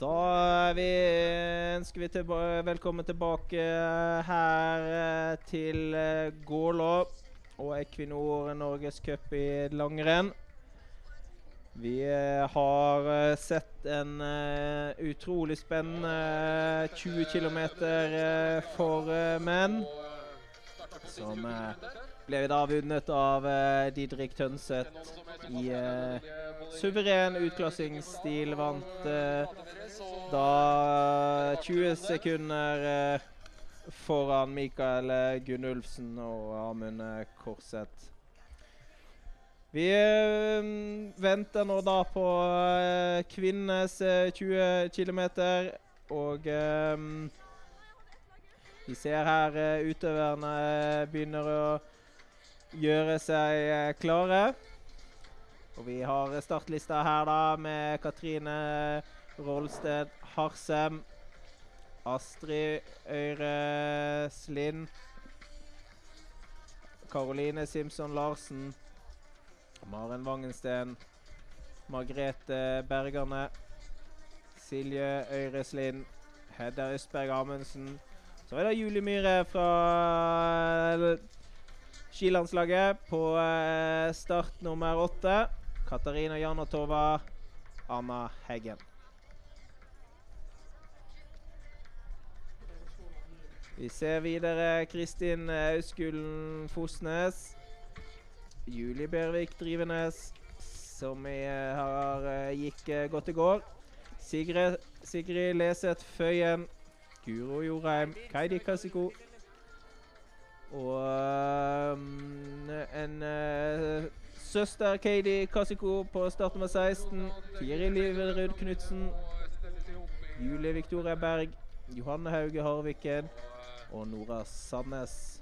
Da er vi, ønsker vi tilba velkommen tilbake her eh, til eh, Gålå og Equinor Norgescup i langrenn. Vi eh, har eh, sett en eh, utrolig spennende 20 km for eh, menn. Som eh, vi da vunnet av uh, Didrik Tønseth i uh, suveren utklassingsstil. Vant uh, da 20 sekunder foran Mikael Gunnulfsen og Amund Korseth. Vi venter nå da på kvinnenes eh, 20 km, og vi ser her utøverne begynner å gjøre seg eh, klare. Og vi har startlista her da med Katrine Rolsted Harsem. Astrid Øyre Slind. Karoline Simson Larsen. Maren Wangensten. Margrethe Bergerne. Silje Øyreslind. Hedda Østberg Amundsen. Så er det Julie Myhre fra skilandslaget på eh, start nummer åtte. Katarina Janatova, Anna Heggen. Vi ser videre Kristin Auskulen Fosnes. Julie Bervik Drivenes, som eh, har eh, gikk eh, godt i går. Sigrid, Sigrid Leseth Føyen. Guro Jorheim. Kaidi Kasiko. Og um, en uh, søster Kady Kasiko på start nummer 16. Tiril Liverud Knutsen. Julie Victoria Berg. Johanne Hauge Harviken. Og Nora Sandnes.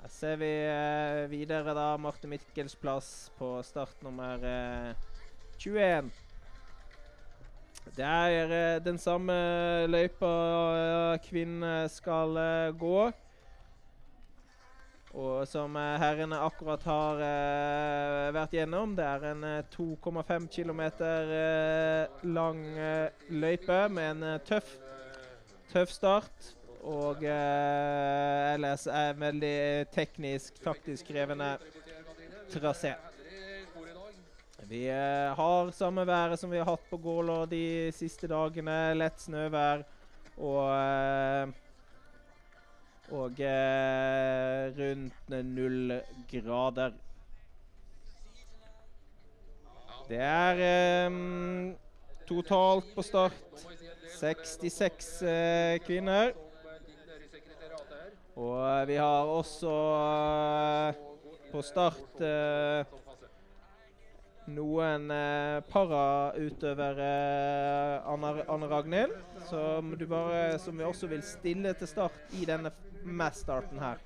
Her ser vi uh, videre da Marte Mikkels plass på start nummer uh, 21. Det er eh, den samme løypa eh, kvinnene skal eh, gå. Og som herrene akkurat har vært gjennom, det er en eh, 2,5 km lang løype med en tøff, tøff start. Og ellers er en veldig teknisk, taktisk krevende trasé. Vi eh, har samme været som vi har hatt på Gålå de siste dagene. Lett snøvær og eh, Og eh, rundt null grader. Det er um, totalt på start 66 uh, kvinner. Og vi har også uh, på start eh, noen eh, parautøvere, eh, Anne Ragnhild, som, bare, som vi også vil stille til start i denne mass-starten her.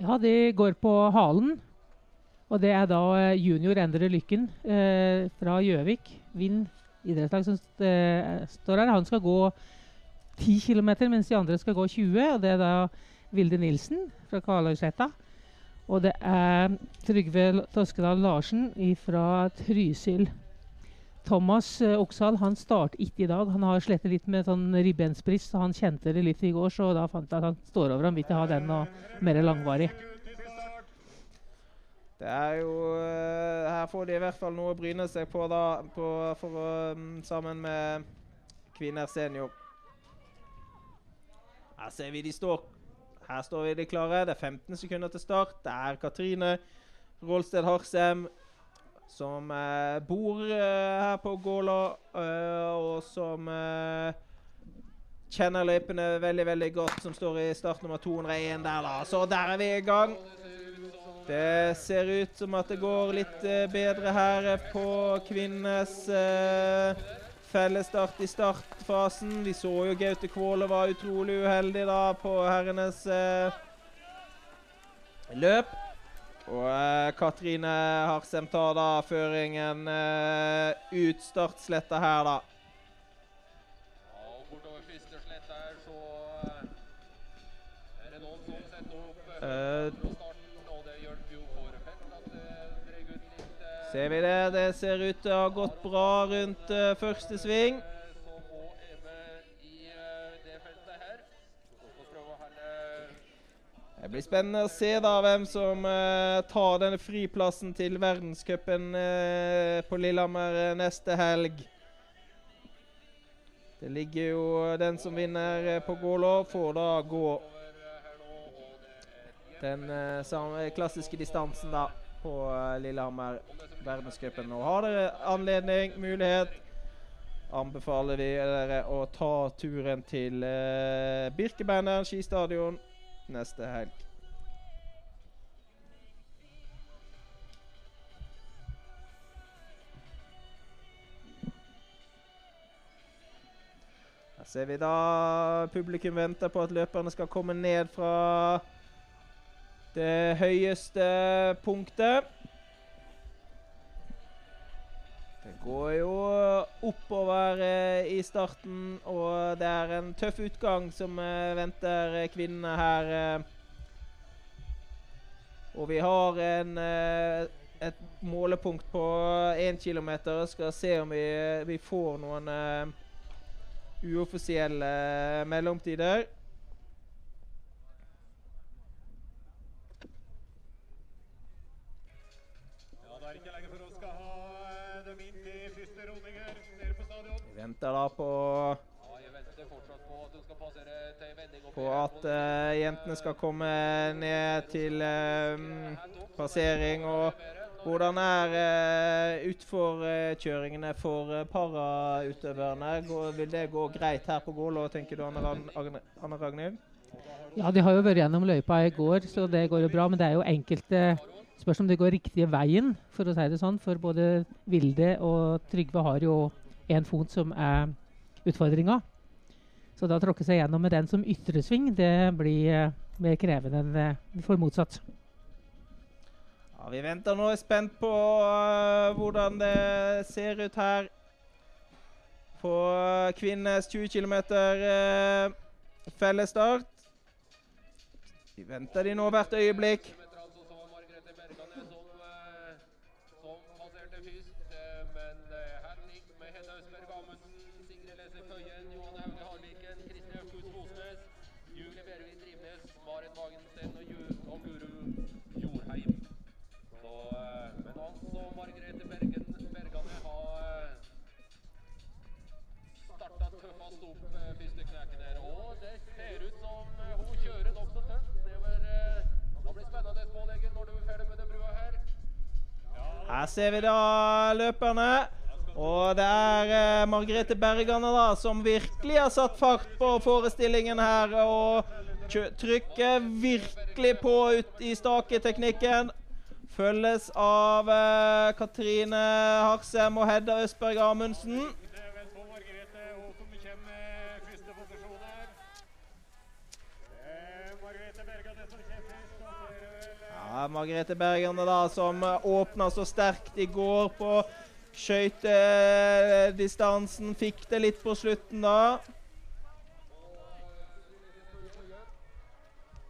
Ja, de går på halen. Og det er da eh, junior Endre Lykken eh, fra Gjøvik, Vind idrettslag, som st eh, står her. Han skal gå 10 km, mens de andre skal gå 20. Og det er da Vilde Nilsen fra Kvaløysletta. Og det er Trygve Toskedal Larsen fra Trysil. Thomas eh, Oksal han starter ikke i dag. Han har slettet litt med sånn ribbensbrist, så han kjente det litt i går. Så da fant jeg at han står over. Han vil ikke ha den og mer langvarig. Det er jo eh, Her får de i hvert fall noe å bryne seg på, da, på, for mm, sammen med Kvinner senior. Her ser vi de står. Her står vi de klare. Det er 15 sekunder til start. Det er Katrine Rolsted Harsem som eh, bor eh, her på Gåla, eh, og som eh, kjenner løypene veldig veldig godt, som står i start nummer 201 der, da. Så der er vi i gang. Det ser ut som at det går litt eh, bedre her på kvinnenes eh, fellesstart i startfasen. Vi så jo Gaute Kvåle var utrolig uheldig da på herrenes eh, løp. Og eh, Katrine Harsem tar da føringen eh, ut startsletta her, da. Ja, og bortover Fisterslett der, så er det noen som setter opp Eh, Ser vi det? Det ser ut til å ha gått bra rundt uh, første sving. det blir spennende å se da hvem som uh, tar denne friplassen til verdenscupen uh, på Lillehammer eh, neste helg. Det ligger jo Den som vinner på Gålå, får da gå den samme klassiske distansen da på eh, Lillehammer verdenscupen. Og har dere anledning, mulighet, anbefaler vi dere å ta turen til uh, Birkebeineren skistadion neste helg. Her ser vi da publikum venter på at løperne skal komme ned fra det høyeste punktet. Det går jo oppover eh, i starten, og det er en tøff utgang som eh, venter kvinnene her. eh. Og vi har en, et målepunkt på en kilometer og Skal se om vi, vi får noen uoffisielle mellomtider. Venter da på, Ja, jeg venter fortsatt på at de skal passere til vending. på at eh, jentene skal komme ned til um, passering. Og hvordan er uh, utforkjøringene for uh, parautøverne? Vil det gå greit her på Gålå, tenker du, Anne, Anne Ragnhild? Ja, de har jo vært gjennom løypa i går, så det går jo bra. Men det er jo enkelte spørs om det går riktige veien, for å si det sånn. For både Vilde og Trygve har jo én fot som er utfordringa. Så da tråkke seg gjennom med den som ytresving, det blir eh, mer krevende enn eh, får motsatt. Ja, vi venter nå er spent på uh, hvordan det ser ut her på kvinnenes 20 km fellesstart. Vi venter de nå hvert øyeblikk. Her ser vi da løperne. Og det er eh, Margrethe Bergane da, som virkelig har satt fart på forestillingen her. Og trykker virkelig på ut i staketeknikken. Følges av eh, Katrine Harsem og Hedda Østberg Amundsen. Det er vel på Margrethe og som kommer med første posisjon her. Eh, Margrethe Bergane som kommer først, og så er det vel eh, Margrethe Bergerne, da, som eh, åpna så sterkt i går på skøytedistansen. Fikk det litt på slutten da.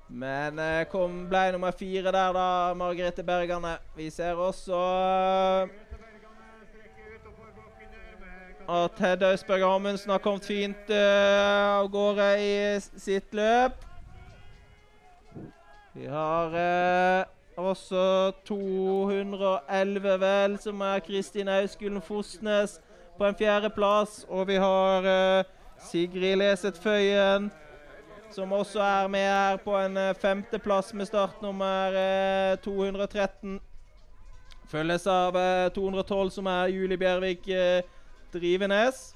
Men eh, kom, ble nummer fire der, da, Margrethe Bergerne. Vi ser også eh, at Hedda Østberg Amundsen har kommet fint uh, av gårde i sitt løp. Vi har eh, også 211, vel, som er Kristin Auskulen Fosnes på en fjerdeplass. Og vi har uh, Sigrid Leset Føyen, som også er med her på en eh, femteplass med startnummer uh, 213. Følges av eh, 212, som er Julie Bjervik eh, Drivenes.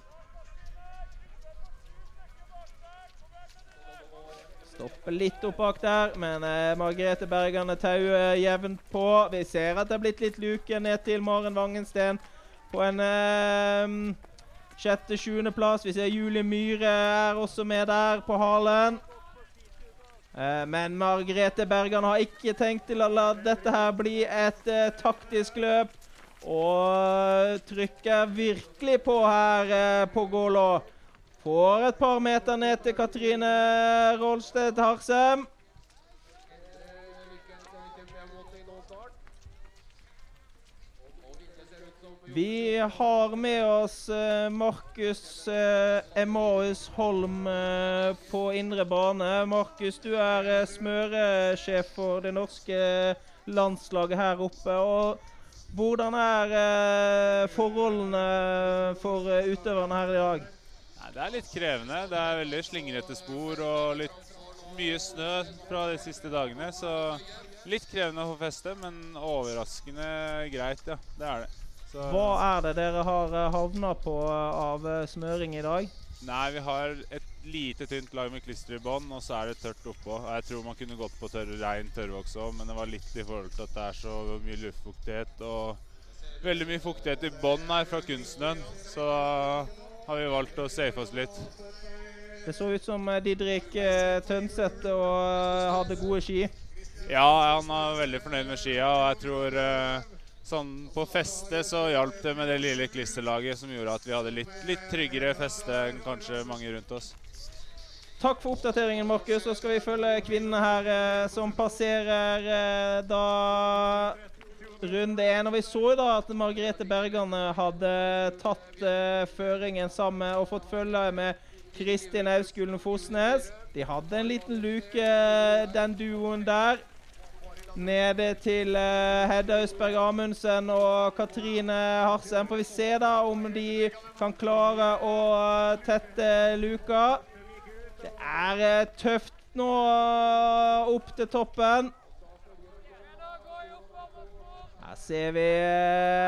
Stopper litt opp bak der, men eh, Margrethe Bergane tauer jevnt på. Vi ser at det er blitt litt luke ned til Maren Wangensten på en eh, sjette-sjuendeplass. Vi ser Julie Myhre er også med der på halen. Eh, men Margrethe Bergan har ikke tenkt til å la dette her bli et eh, taktisk løp. Og trykker virkelig på her eh, på Gålå. Får et par meter ned til Katrine Rolsted Harsem. Vi har med oss eh, Markus eh, Emmaus Holm eh, på indre bane. Markus, du er smøresjef for det norske landslaget her oppe. og Hvordan er forholdene for utøverne her i dag? Det er litt krevende. Det er veldig slingrete spor og litt mye snø fra de siste dagene. Så litt krevende å få feste, men overraskende greit, ja. Det er det. Så, Hva er det dere har eh, havna på eh, av eh, smøring i dag? Nei, vi har et lite tynt lag med klister i bånn, og så er det tørt oppå. Jeg tror man kunne gått på tørr, rein tørrvoks òg, men det var litt i forhold til at det er så mye luftfuktighet og veldig mye fuktighet i bånn her fra kunstsnøen. Så har vi valgt å safe oss litt. Det så ut som eh, Didrik eh, Tønseth og eh, hadde gode ski. Ja, han er veldig fornøyd med skia, og jeg tror sånn på feste så hjalp det med det lille klisterlaget som gjorde at vi hadde litt, litt tryggere feste enn kanskje mange rundt oss. Takk for oppdateringen, Markus. Så skal vi følge kvinnene her eh, som passerer eh, da runde én. Og vi så da at Margrethe Bergane hadde tatt uh, føringen sammen og fått følge med Kristin Auskulen Fosnes. De hadde en liten luke, den duoen der. Nede til uh, Hedda Østberg Amundsen og Katrine Harsen. Får vi se da om de kan klare å eh, tette luka. Det er uh, tøft nå eh, opp til toppen. Her ser vi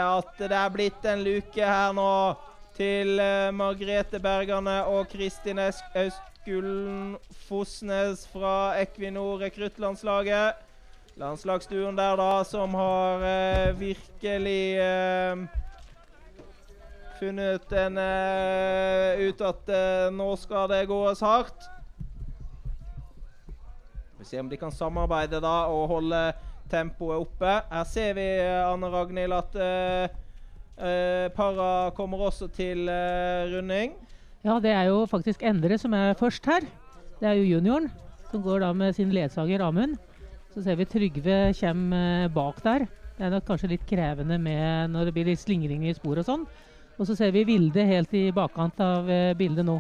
at det er blitt en luke her nå til eh, Margrethe Bergane og Kristin Auskulen Fosnes fra Equinor rekruttlandslaget. Landslagsduoen der, da, som har eh, virkelig eh, funnet en, eh, ut at eh, nå skal det gås hardt. Vi ser om de kan samarbeide da og holde tempoet oppe. Her ser vi, eh, Anne Ragnhild, at uh, para kommer også til runding. Ja, det er jo faktisk Endre som er først her. Det er jo junioren som går da med sin ledsager Amund. Så ser vi Trygve kommer bak der. Det er nok kanskje litt krevende med når det blir litt slingring i spor og sånn. Og så ser vi Vilde helt i bakkant av bildet nå.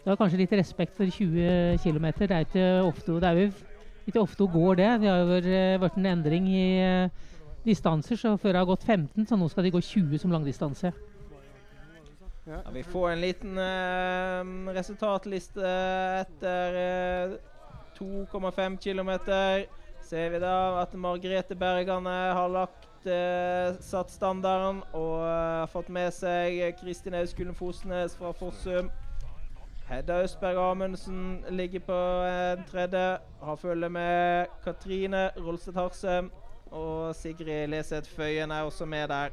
Det har kanskje litt respekt for 20 km. Det er ikke ofte, det er ikke ofte hun går det. Det har jo vært, eh, en endring i eh, distanser, så før det har gått 15, så nå skal de gå 20 som langdistanse. Ja, vi får en liten uh, resultatliste etter uh, 2,5 km. Ser vi da at Margrethe Bergane har lagt uh, satt standarden og fått med seg Kristin Auskulen Fosnes fra Fossum. Hedda Østberg Amundsen ligger på en tredje. Har følge med Katrine Rolstedt Harsem. Og Sigrid Leseth Føyen er også med der.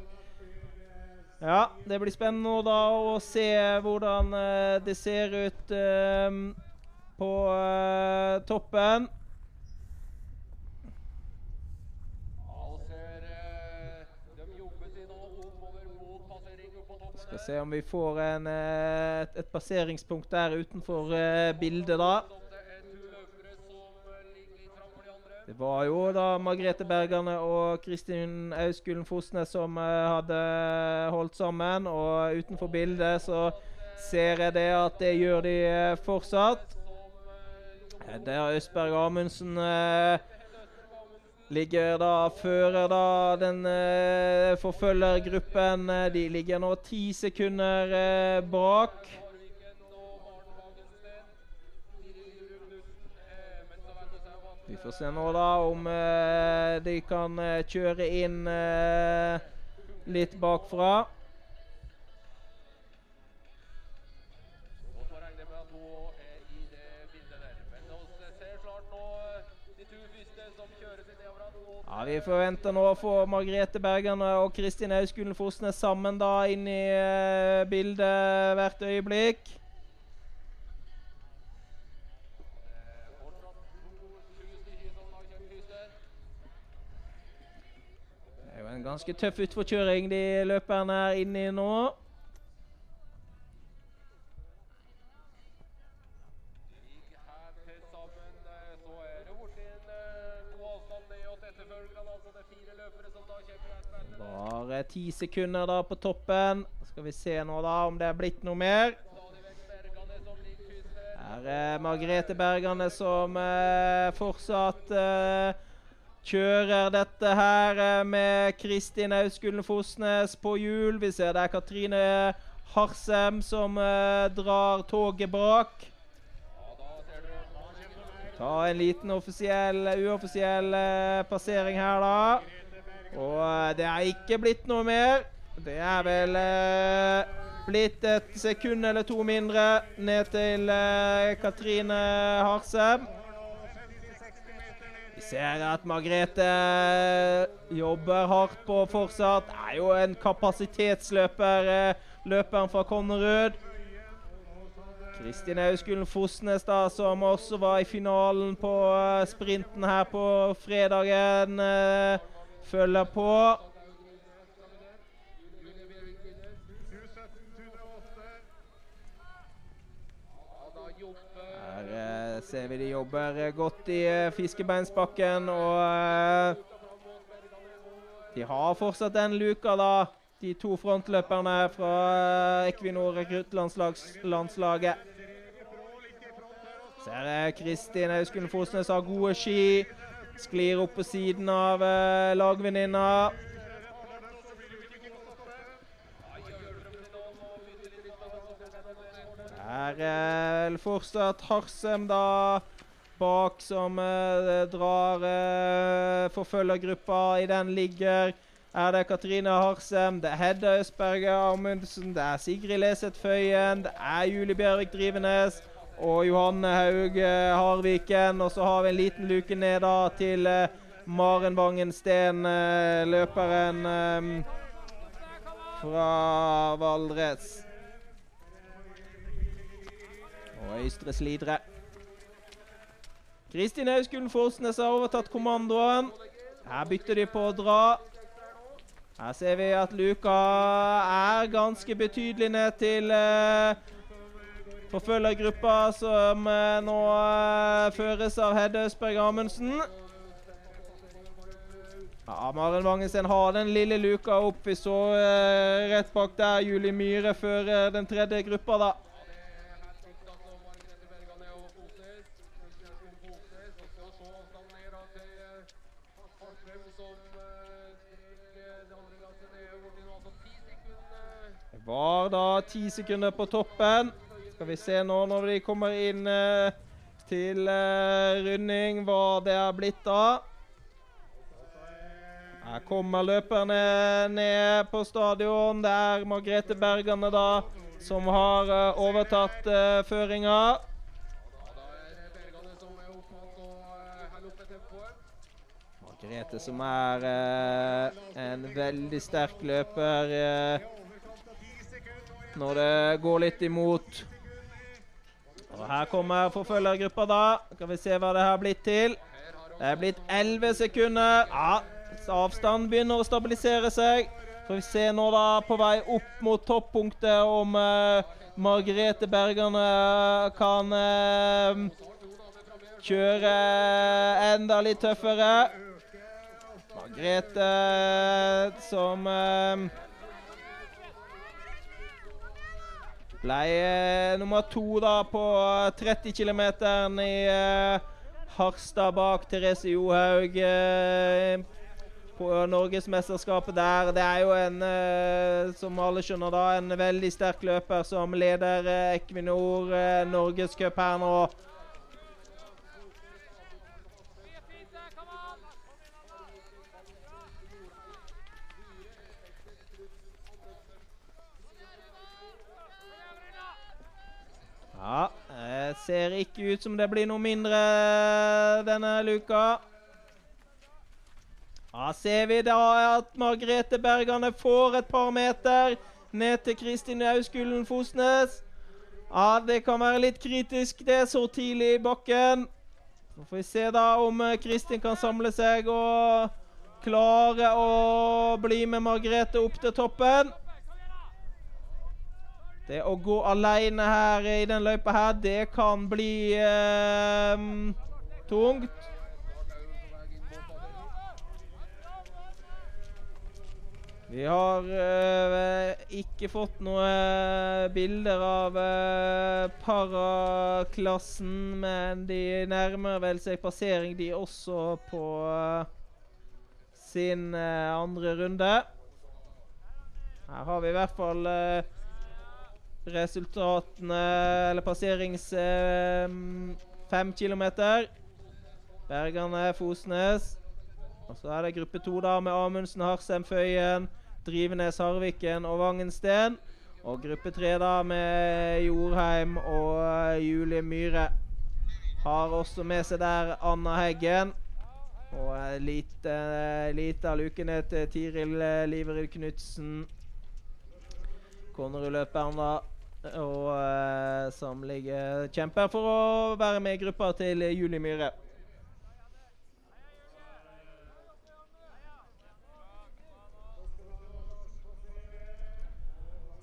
Ja, det blir spennende da å se hvordan eh, det ser ut um, på uh, toppen. Ja, ser eh, de jobber seg nå oppover mot passering oppe på toppen. Skal se om vi får en, eh, et, et passeringspunkt der utenfor eh, bildet, da. Det. Det var jo da Margrethe Bergane og Kristin Auskulen Fosnes som eh, hadde holdt sammen. Og utenfor bildet så ser jeg det at det gjør de fortsatt. fortsatt. har Østberg Amundsen eh, ligger da fører da den eh, forfølgergruppen. Eh, De ligger nå ti sekunder eh, bak. Vi får se nå da om eh, de kan eh, kjøre inn eh, litt bakfra. Ja, Vi forventer nå å få Margrethe Bergen og Kristin Auskulen Fosnes sammen da inn i eh, bildet hvert øyeblikk. Det er jo en ganske tøff utforkjøring de løperne er inne i nå. Bare ti sekunder da på toppen. Skal vi se nå da om det er blitt noe mer. Her er Margrethe Bergane som eh, fortsatt eh, kjører dette her eh, med Kristin Auskullen Fosnes på hjul. Vi ser det er Katrine Harsem som eh, drar toget bak. Ta en liten offisiell, uoffisiell eh, passering her, da. Og eh, det er ikke blitt noe mer. Det er vel eh, blitt et sekund eller to mindre ned til eh, Katrine Harsem. Vi ser at Margrethe jobber hardt på fortsatt. Er jo en kapasitetsløper, eh, løperen fra Konnerud. Kristin Auskulen Fosnes, da, som også var i finalen på eh, sprinten her på fredagen, følger på. Her eh, ser vi de jobber godt i eh, fiskebeinsbakken, og eh, de har fortsatt den luka, da. De to frontløperne fra Equinor rekruttlandslaget. Ser Kristin Auskullen Fosnes har gode ski. Sklir opp på siden av eh, lagvenninna. Der er fortsatt Harsem da bak som eh, drar eh, forfølgergruppa. I den ligger er det Katrine Harsem, det er Hedda Østberget Amundsen, det er Sigrid Leseth Føyen, det er Julie Bjørvik Drivenes og Johanne Haug Harviken. Og så har vi en liten luke ned da til eh, Maren Vangen Steen, eh, løperen eh, fra Valdres. Og Øystre Slidre. Kristin Auskullen Forsnes har overtatt kommandoen. Her bytter de på å dra. Her ser vi at luka er ganske betydelig ned til eh, forfølgergruppa, som eh, nå eh, føres av Hedde Østberg Amundsen. Ja, Maren Vangensen har den lille luka opp. Vi så eh, rett bak der Julie Myhre før den tredje gruppa, da. Det var da ti sekunder på toppen. Skal vi se nå når de kommer inn uh, til uh, runding, hva det er blitt av. Her kommer løperne ned på stadion. Det er Margrethe Bergane da som har uh, overtatt uh, føringa. Margrethe som er eh, en veldig sterk løper eh, når det går litt imot. Og Her kommer forfølgergruppa, da. Skal vi se hva det har blitt til. Det er blitt 11 sekunder. Ja, avstanden begynner å stabilisere seg. Får vi se nå da på vei opp mot toppunktet om uh, Margrethe Bergerne kan uh, kjøre enda litt tøffere. Margrethe som eh, ble eh, nummer to da på 30 km i eh, Harstad bak Therese Johaug eh, på Norgesmesterskapet der. Det er jo en, eh, som alle skjønner, da, en veldig sterk løper som leder eh, Equinor eh, Norgescup her nå. Ja, det ser ikke ut som det blir noe mindre denne luka. Ja, ser vi da at Margrethe Bergane får et par meter ned til Kristin Auskullen Fosnes. Ja, det kan være litt kritisk det så tidlig i bakken. Så får vi se da om eh, Kristin kan samle seg og klare å bli med Margrethe opp til toppen. Det å gå alene her i den løypa her, det kan bli eh, tungt. Vi har eh, ikke fått noe bilder av eh, paraklassen, men de nærmer vel seg passering, de også, på eh, sin eh, andre runde. Her har vi i hvert fall eh, resultatene, eller passerings eh, fem kilometer. Bergane, Fosnes. Og så er det gruppe to da med Amundsen, Harsem, Føyen, Drivenes, Harviken og Vangensten. Og gruppe tre da med Jorheim og eh, Julie Myhre. Har også med seg der Anna Heggen. Og en lite, uh, lite av luken ned til Tiril Liverud Knutsen. Konnerud-løperen, da. Og uh, som ligger kjemper for å være med i gruppa til Julie Myhre.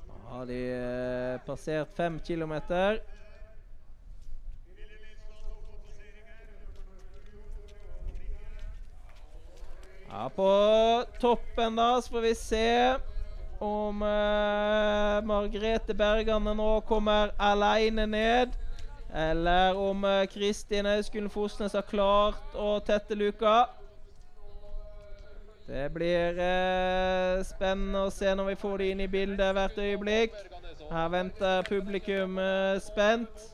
Da har de uh, passert fem kilometer. Ja, på toppen da så får vi se om uh, Margrethe Bergane nå kommer aleine ned. Eller om uh, Kristin Auskulen Fosnes har klart å tette luka. Det blir uh, spennende å se når vi får de inn i bildet hvert øyeblikk. Her venter publikum spent.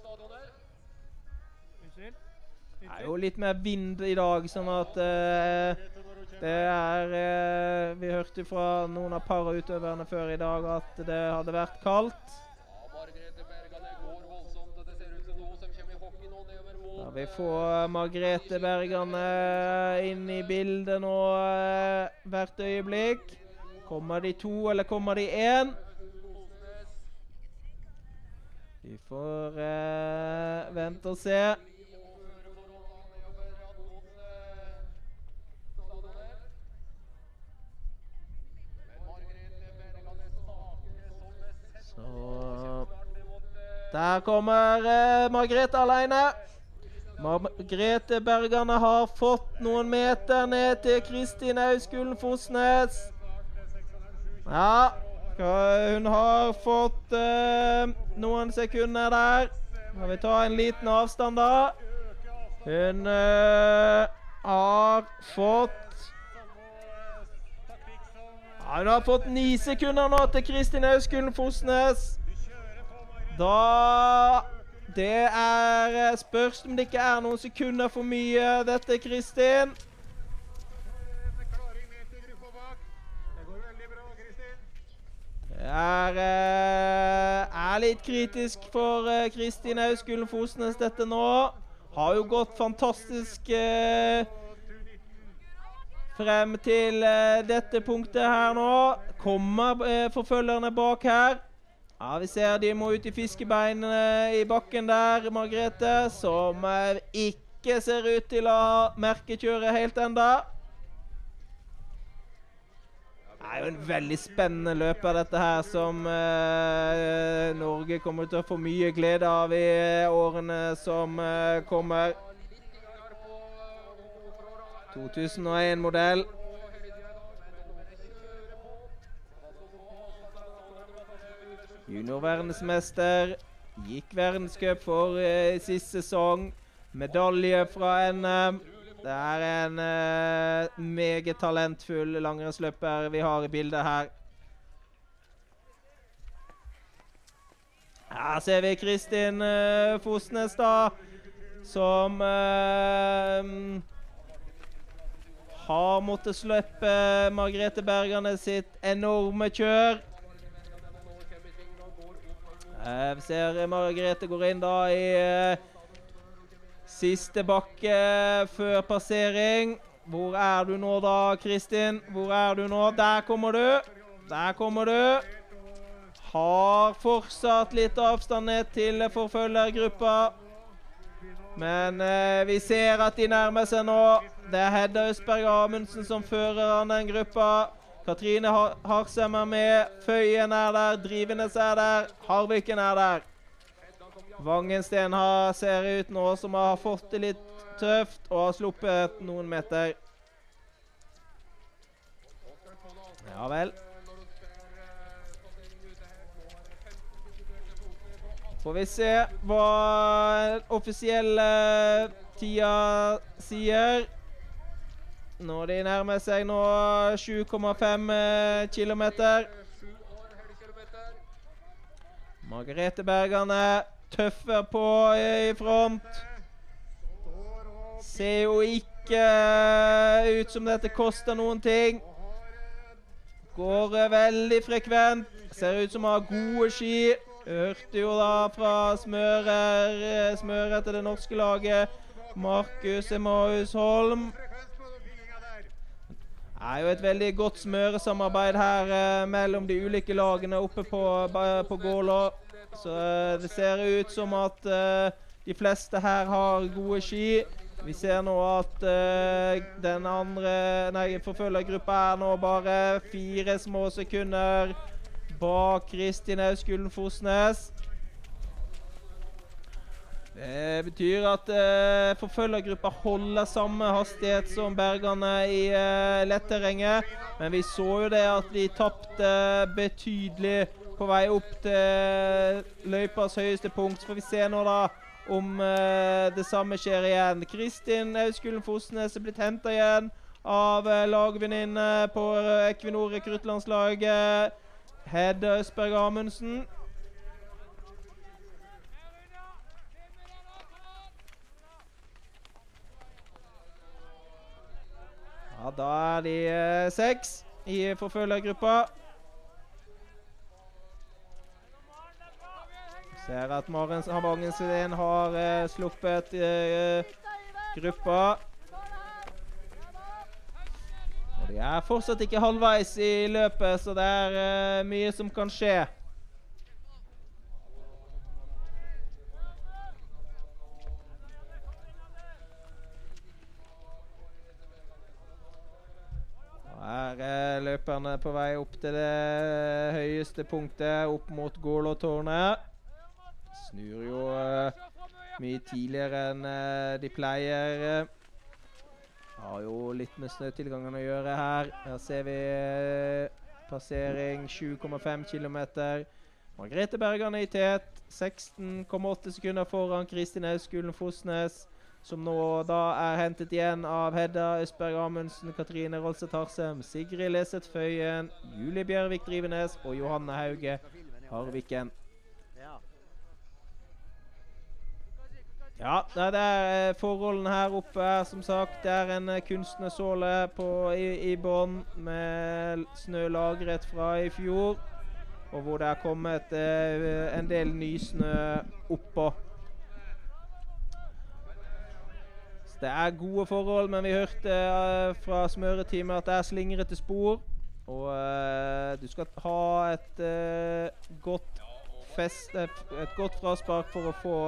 Det er jo litt mer vind i dag, sånn at det er eh, Vi hørte fra noen av parautøverne før i dag at det hadde vært kaldt. Ja, vi får Margrethe Bergane inn i bildet nå eh, hvert øyeblikk. Kommer de to, eller kommer de én? Vi får eh, vente og se. Så Der kommer eh, Margrethe alene. Margrethe Bergane har fått noen meter ned til Kristin Auskulen Fosnes. Ja, hun har fått eh, noen sekunder der. Skal vi ta en liten avstand, da? Hun eh, har fått ja, Hun har fått ni sekunder nå til Kristin Auskulen Fosnes. Da Det er eh, Spørs om det ikke er noen sekunder for mye, dette, Kristin. Det er, eh, er litt kritisk for eh, Kristin Auskulen Fosnes, dette nå. Har jo gått fantastisk eh, frem til eh, dette punktet her nå. Kommer eh, forfølgerne bak her. Ja, Vi ser de må ut i fiskebeinene i bakken der, Margrethe. Som ikke ser ut til å ha merkekjøret helt enda. Det er jo en veldig spennende løper, dette her, som eh, Norge kommer til å få mye glede av i årene som eh, kommer. 2001-modell. Juniorverdensmester. Gikk verdenscup for eh, sist sesong. Medalje fra NM. Det er en eh, meget talentfull langrennsløper vi har i bildet her. Her ser vi Kristin eh, Fosnes, da, som eh, har måttet slippe Margrethe Bergane sitt enorme kjør. Eh, vi ser Margrethe går inn da i eh, siste bakke før passering. Hvor er du nå da, Kristin? Hvor er du nå? Der kommer du. Der kommer du. Har fortsatt litt avstand ned til forfølgergruppa. Men eh, vi ser at de nærmer seg nå. Det er Hedda Østberg Amundsen som fører an den gruppa. Katrine Harsem er med. Føyen er der. Drivenes er der. Harviken er der. Vangensten har, ser ut nå som har fått det litt tøft og har sluppet noen meter. Ja vel. Får vi se hva offisielle tida sier. Når de nærmer seg nå 7,5 km. Margrethe Bergane tøffer på i front. Ser jo ikke ut som dette koster noen ting. Går eh, veldig frekvent. Ser ut som å ha gode ski. Hørte jo da fra smører, eh, smører til det norske laget. Markus Emaus Holm. Det er jo et veldig godt smøresamarbeid her eh, mellom de ulike lagene oppe på, ba- på Gålå. Så eh, det ser ut som at eh, de fleste her har gode ski. Vi ser nå at eh, den andre Nei, forfølgergruppa er nå bare fire små sekunder bak Kristin Auskullen Fosnes. Det betyr at eh, forfølgergruppa holder samme hastighet som bergene i eh, letterrenget. Men vi så jo det at de tapte betydelig på vei opp til løypas høyeste punkt. Så får vi se nå da om eh, det samme skjer igjen. Kristin Auskulen Fosnes er blitt henta igjen av eh, lagvenninne på Equinor rekruttlandslaget. Hedde Østberg Amundsen. Ja, da er de eh, seks i forfølgergruppa. Ser at Maren Havangensen har eh, sluppet eh, gruppa. Og de er fortsatt ikke halvveis i løpet, så det er eh, mye som kan skje. Nå er løperne på vei opp til det høyeste punktet, opp mot Golotårnet. Snur jo uh, mye tidligere enn uh, de pleier. Har jo litt med snøtilgangen å gjøre her. Her ser vi eh, passering 7,5 km. Margrethe Bergan i tet. 16,8 sekunder foran Kristin Auskulen Fosnes, som nå da er hentet igjen av Hedda Østberg Amundsen, Katrine Rolseth Harsem, Sigrid Leseth Føyen, Julie Bjørvik Drivenes og Johanne Hauge Harviken. Ja, det er eh, forholdene her oppe er som sagt Det er en eh, kunstnersåle i, i bånn med snø lagret fra i fjor. Og hvor det er kommet eh, en del nysnø oppå. Så det er gode forhold, men vi hørte uh, fra smøreteamet at det er slingrete spor. Og uh, du skal ha et uh, godt fest, et, godt fraspark for å få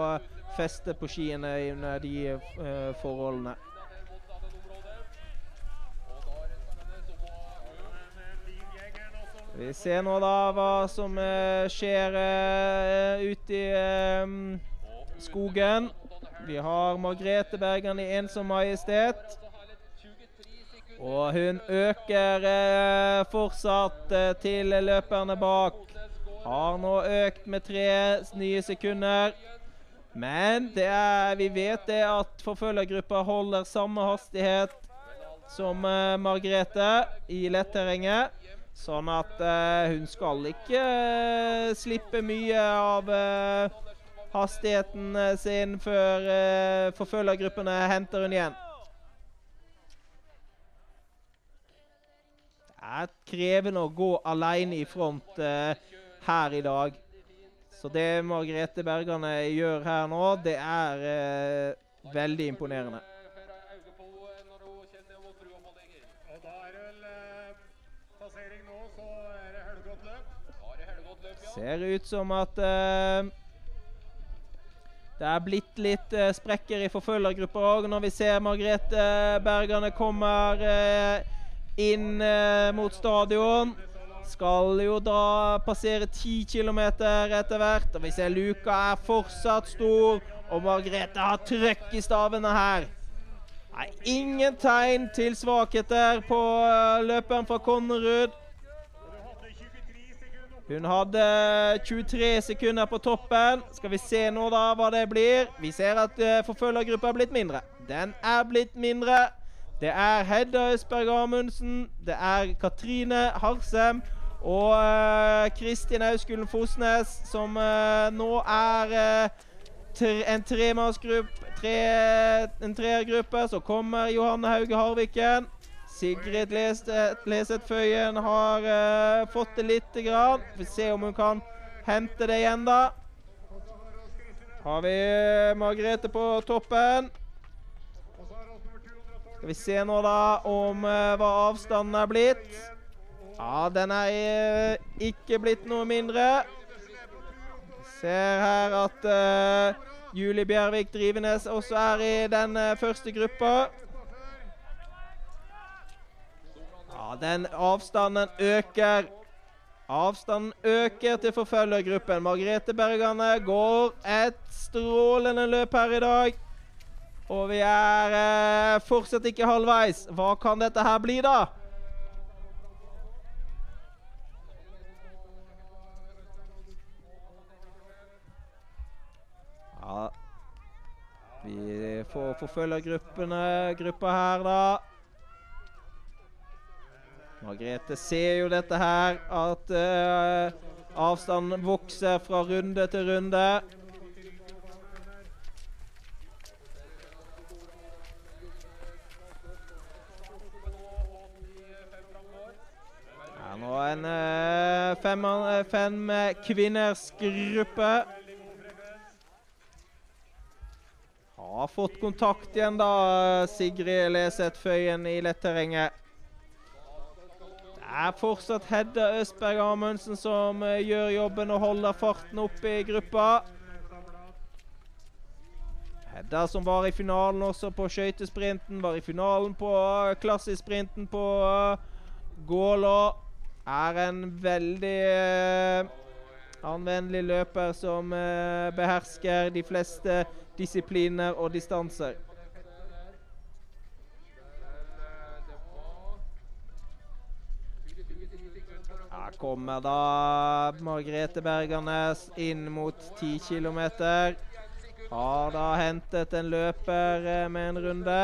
feste på skiene under de forholdene. Vi ser nå da hva som skjer ute i skogen. Vi har Margrethe Bergan i ensom majestet. Og hun øker eh, fortsatt eh, til løperne bak. Har nå økt med tre nye sekunder. Men er, vi vet det at forfølgergruppa holder samme hastighet som eh, Margrethe i letterrenget. Sånn at eh, hun skal ikke slippe mye av hastigheten eh, sin før uh, forfølgergruppene henter hun igjen. Det er krevende å gå alene i front uh, her i dag. Så det Margrethe Bergane gjør her nå, det er uh, veldig imponerende. Ser ut som at eh, det er blitt litt eh, sprekker i forfølgergrupper òg, når vi ser Margrethe Bergane kommer eh, inn eh, mot stadion. Skal jo da passere 10 km etter hvert. Og vi ser luka er fortsatt stor, og Margrethe har trøkk i stavene her. Nei, ingen tegn til svakheter på eh, løperen fra Konnerud. Hun hadde 23 sekunder på toppen. Skal vi se nå da hva det blir. Vi ser at uh, forfølgergruppa er blitt mindre. Den er blitt mindre. Det er Hedda Østberg Amundsen, det er Katrine Harsem og uh, Kristin Auskulen Fosnes, som uh, nå er en tremannsgruppe tre, En treergruppe. Så kommer Johanne Hauge Harviken. Sigrid Leseth Føyen har uh, fått det lite grann. Vi får se om hun kan hente det igjen, da. Har vi Margrethe på toppen. Skal vi se nå, da, om uh, hva avstanden er blitt. Ja, den er ikke blitt noe mindre. Ser her at Julie Bjervik Drivenes også er i den første gruppa. Den avstanden øker. Avstanden øker til forfølgergruppen. Margrethe Bergane går et strålende løp her i dag. Og vi er eh, fortsatt ikke halvveis. Hva kan dette her bli, da? Ja Vi får forfølgergruppene gruppa her, da. Margrethe ser jo dette her, at uh, avstanden vokser fra runde til runde. Nå en uh, fem, fem kvinners gruppe. Har fått kontakt igjen, da, Sigrid Leseth Føyen i letterrenget er fortsatt Hedda Østberg Amundsen som uh, gjør jobben og holder farten oppe i gruppa. Hedda som var i finalen også på skøytesprinten, var i finalen på uh, klassesprinten på uh, Gålå. Er en veldig anvendelig løper som behersker de fleste disipliner og distanser. Kommer da Margrethe Bergernes inn mot 10 km. Har da hentet en løper eh, med en runde.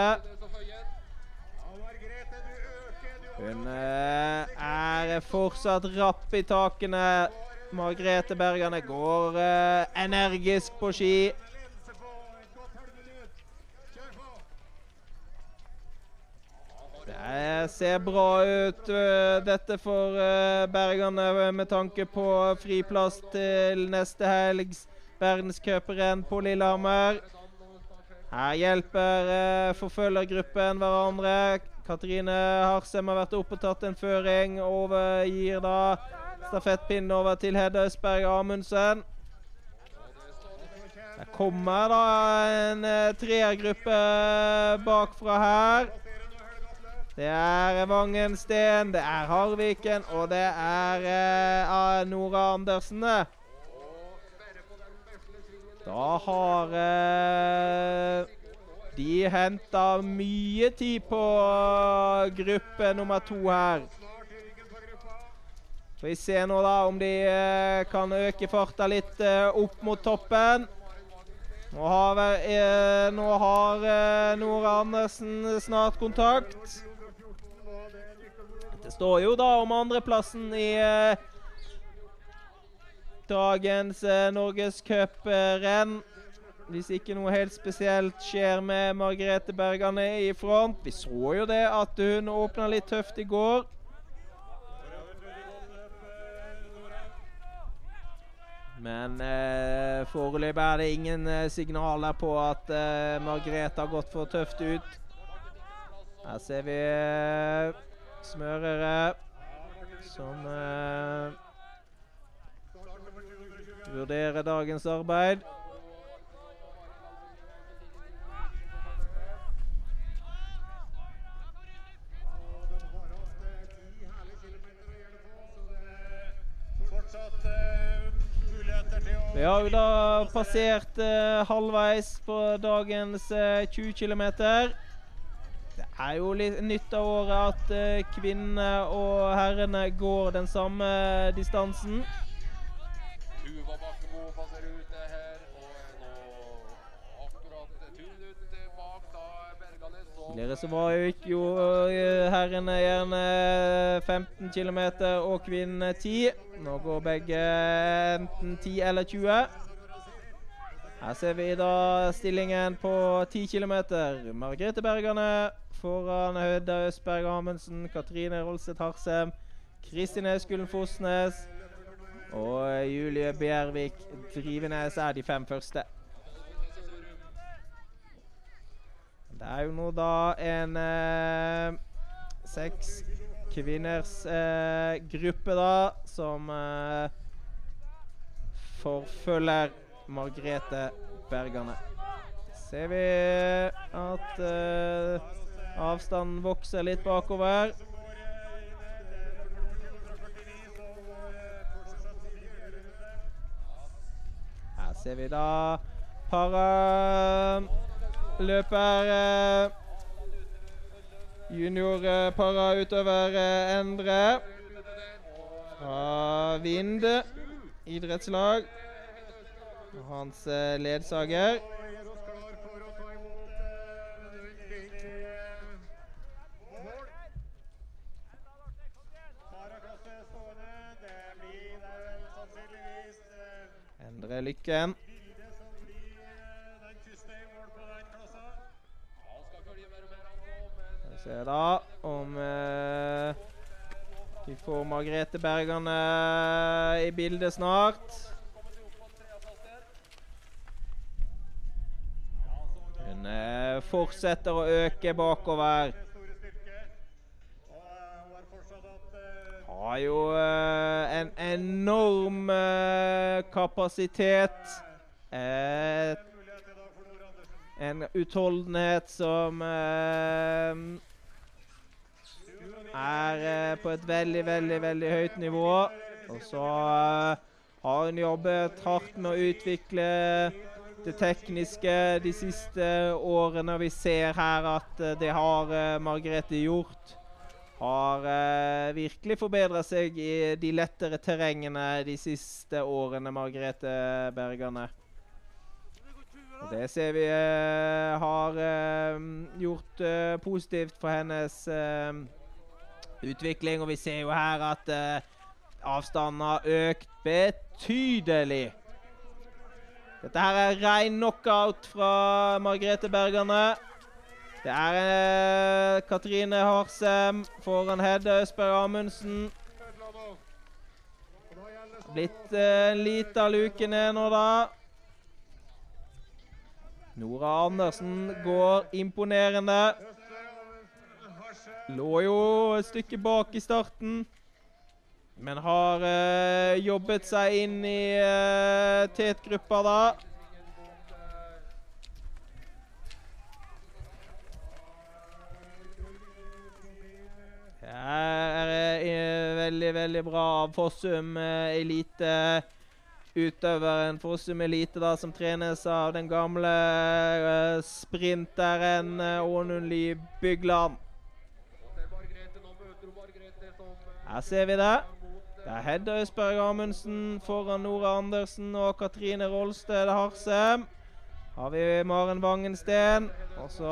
Hun eh, er fortsatt rapp i takene. Margrethe Bergerne går eh, energisk på ski. Det ser bra ut, uh, dette for uh, bergerne, med tanke på friplass til neste helgs verdenscuprenn på Lillehammer. Her hjelper forfølgergruppen hverandre. Katrine Harsem har vært oppe og tatt en føring. Overgir da stafettpinnen over til Hedda Østberg Amundsen. Der kommer da en treergruppe bakfra her. Det er Vangensten, det er Harviken, og det er eh, Nora Andersen. Da har eh, de henta mye tid på gruppe nummer to her. Får vi se nå da om de eh, kan øke farta litt eh, opp mot toppen. Nå har, eh, nå har eh, Nora Andersen snart kontakt. Det står jo da om andreplassen i eh, dagens eh, norgescuprenn. Hvis ikke noe helt spesielt skjer med Margrethe Bergane i front. Vi så jo det at hun åpna litt tøft i går. Men eh, foreløpig er det ingen eh, signaler på at eh, Margrethe har gått for tøft ut. Her ser vi eh, smørere som eh, vurderer dagens arbeid. Vi har da passert eh, halvveis på dagens eh, 20 km er jo litt nytt av året at uh, kvinnene og herrene går den samme distansen. Tuva Bakkemo passerer ute her. Og nå akkurat to bak da Berganes. Tidligere så var jo ikke jo eh, herrene gjerne 15 km og kvinnene 10. Nå går begge enten 10 eller 20. Her ser vi da stillingen på 10 km. Margrethe Bergane foran Hødda Østberg Amundsen, Katrine Rolstedt Harsem, Kristin Auskullen Fosnes og Julie Bjervik Drivenes er de fem første. Det er jo nå da en eh, seks kvinners eh, gruppe, da, som eh, forfølger Margrethe Bergane. Ser vi at uh, avstanden vokser litt bakover. Her ser vi da paraløper uh, Junior uh, parautøver eh, Endre fra Vind idrettslag. Hans eh, ledsager. Eh, eh, eh, Endre Lykken. Eh, vi se da om eh, vi får Margrethe Bergane i bildet snart. Eh, fortsetter å øke bakover. Har jo eh, en enorm eh, kapasitet. Eh, en utholdenhet som er på et veldig, veldig, veldig høyt nivå. Og så har hun jobbet hardt med å utvikle det tekniske de siste årene. Vi ser her at eh, det har eh, Margrethe gjort. Har eh, virkelig forbedra seg i de lettere terrengene de siste årene, Margrethe Bergane. Og det ser vi eh, har eh, gjort eh, positivt for hennes utvikling. Og vi ser jo her at avstanden har økt betydelig. Dette her er rein knockout fra Margrethe Bergane. Det er eh, Katrine Harsem foran Hedde Østberg Amundsen. Blitt eh, en liten luke ned nå, da. Nora Andersen går imponerende. Lå jo et stykke bak i starten. Men har uh, jobbet seg inn i uh, tetgruppa da. Her er eh, veldig, veldig bra av Fossum uh, Elite. Utøveren Fossum Elite da, som trenes av den gamle sprinteren Ånunli Bygland. Her ser vi det. Det er Hedda Østberg Amundsen foran Nora Andersen og Katrine Rolsted Harsem. Har vi Maren Wangensten. Og så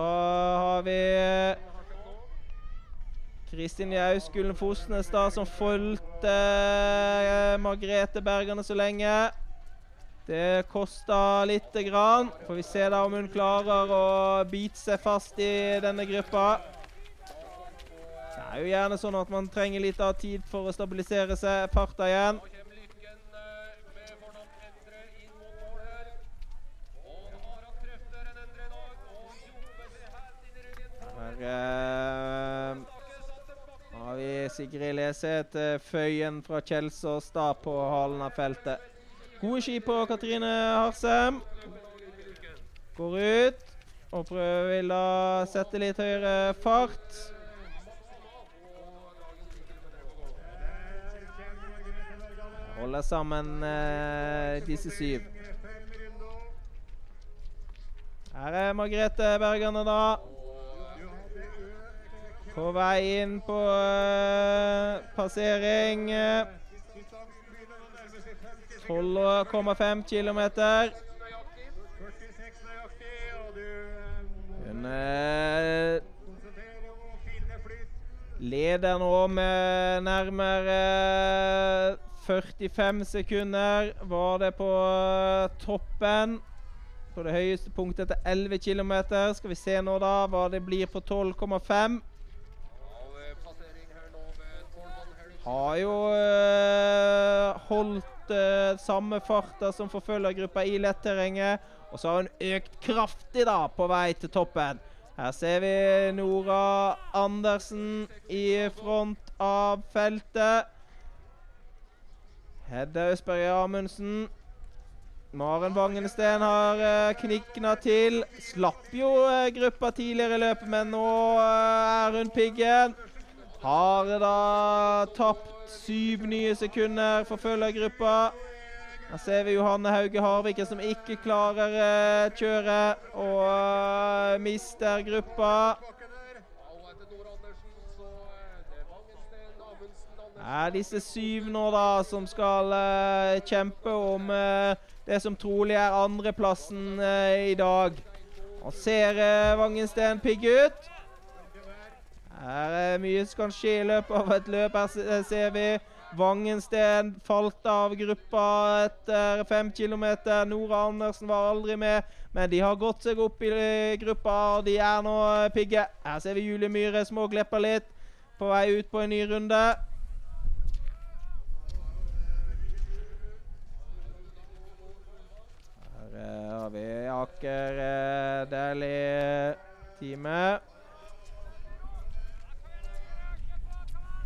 har vi eh, Kristin Jauskulen Fosnes da, som fulgte eh, Margrethe Bergerne så lenge. Det kosta lite grann. Får vi se da om hun klarer å bite seg fast i denne gruppa. Er jo gjerne sånn at man trenger litt av tid for å stabilisere seg farta igjen. Eh, her. Har eh, har vi Sigrid Leseth eh, Føyen fra Kjelsås da på halen av feltet. Gode ski på Katrine Harsem. Går ut og prøver vil da sette litt høyere fart. Holder sammen eh, disse syv. Her er Margrethe Bergane, da. På vei inn på eh, passering. eh. 12,5 km. 46 nøyaktig, og du eh, Hun eh, leder nå med nærmere 45 sekunder. Var det på eh, toppen. På det høyeste punktet etter 11 km. Skal vi se nå, da, hva det blir på 12,5. Av eh, passering her nå ved Tormann Helg. Har jo øh, holdt øh, samme farta som forfølgergruppa i letterrenget. Og så har hun økt kraftig da på vei til toppen. Her ser vi Nora Andersen i front av feltet. Hedda Østberg Amundsen. Maren Vangensten har uh, knikna til. Slapp jo uh, gruppa tidligere i løpet, men nå uh, er hun piggen. Har da tapt syv nye sekunder for følgergruppa. Her ser vi Johanne Hauge Harviken som ikke klarer kjøret og mister gruppa. Og etter Nora Andersen, så er det Vangensten, Amundsen, Andersen. Er disse syv nå da som skal uh, kjempe om uh, det som trolig er andreplassen uh, i dag. Og ser uh, Vangensten pigg ut. Her er mye som kan skje i løpet av et løp. Her ser vi Vangensten falt av gruppa etter fem kilometer. Nora Andersen var aldri med, men de har gått seg opp i gruppa, og de er nå pigge. Her ser vi Julie Myhre småglepper litt på vei ut på en ny runde. Her eh, har vi Aker eh, Dæhlie-teamet.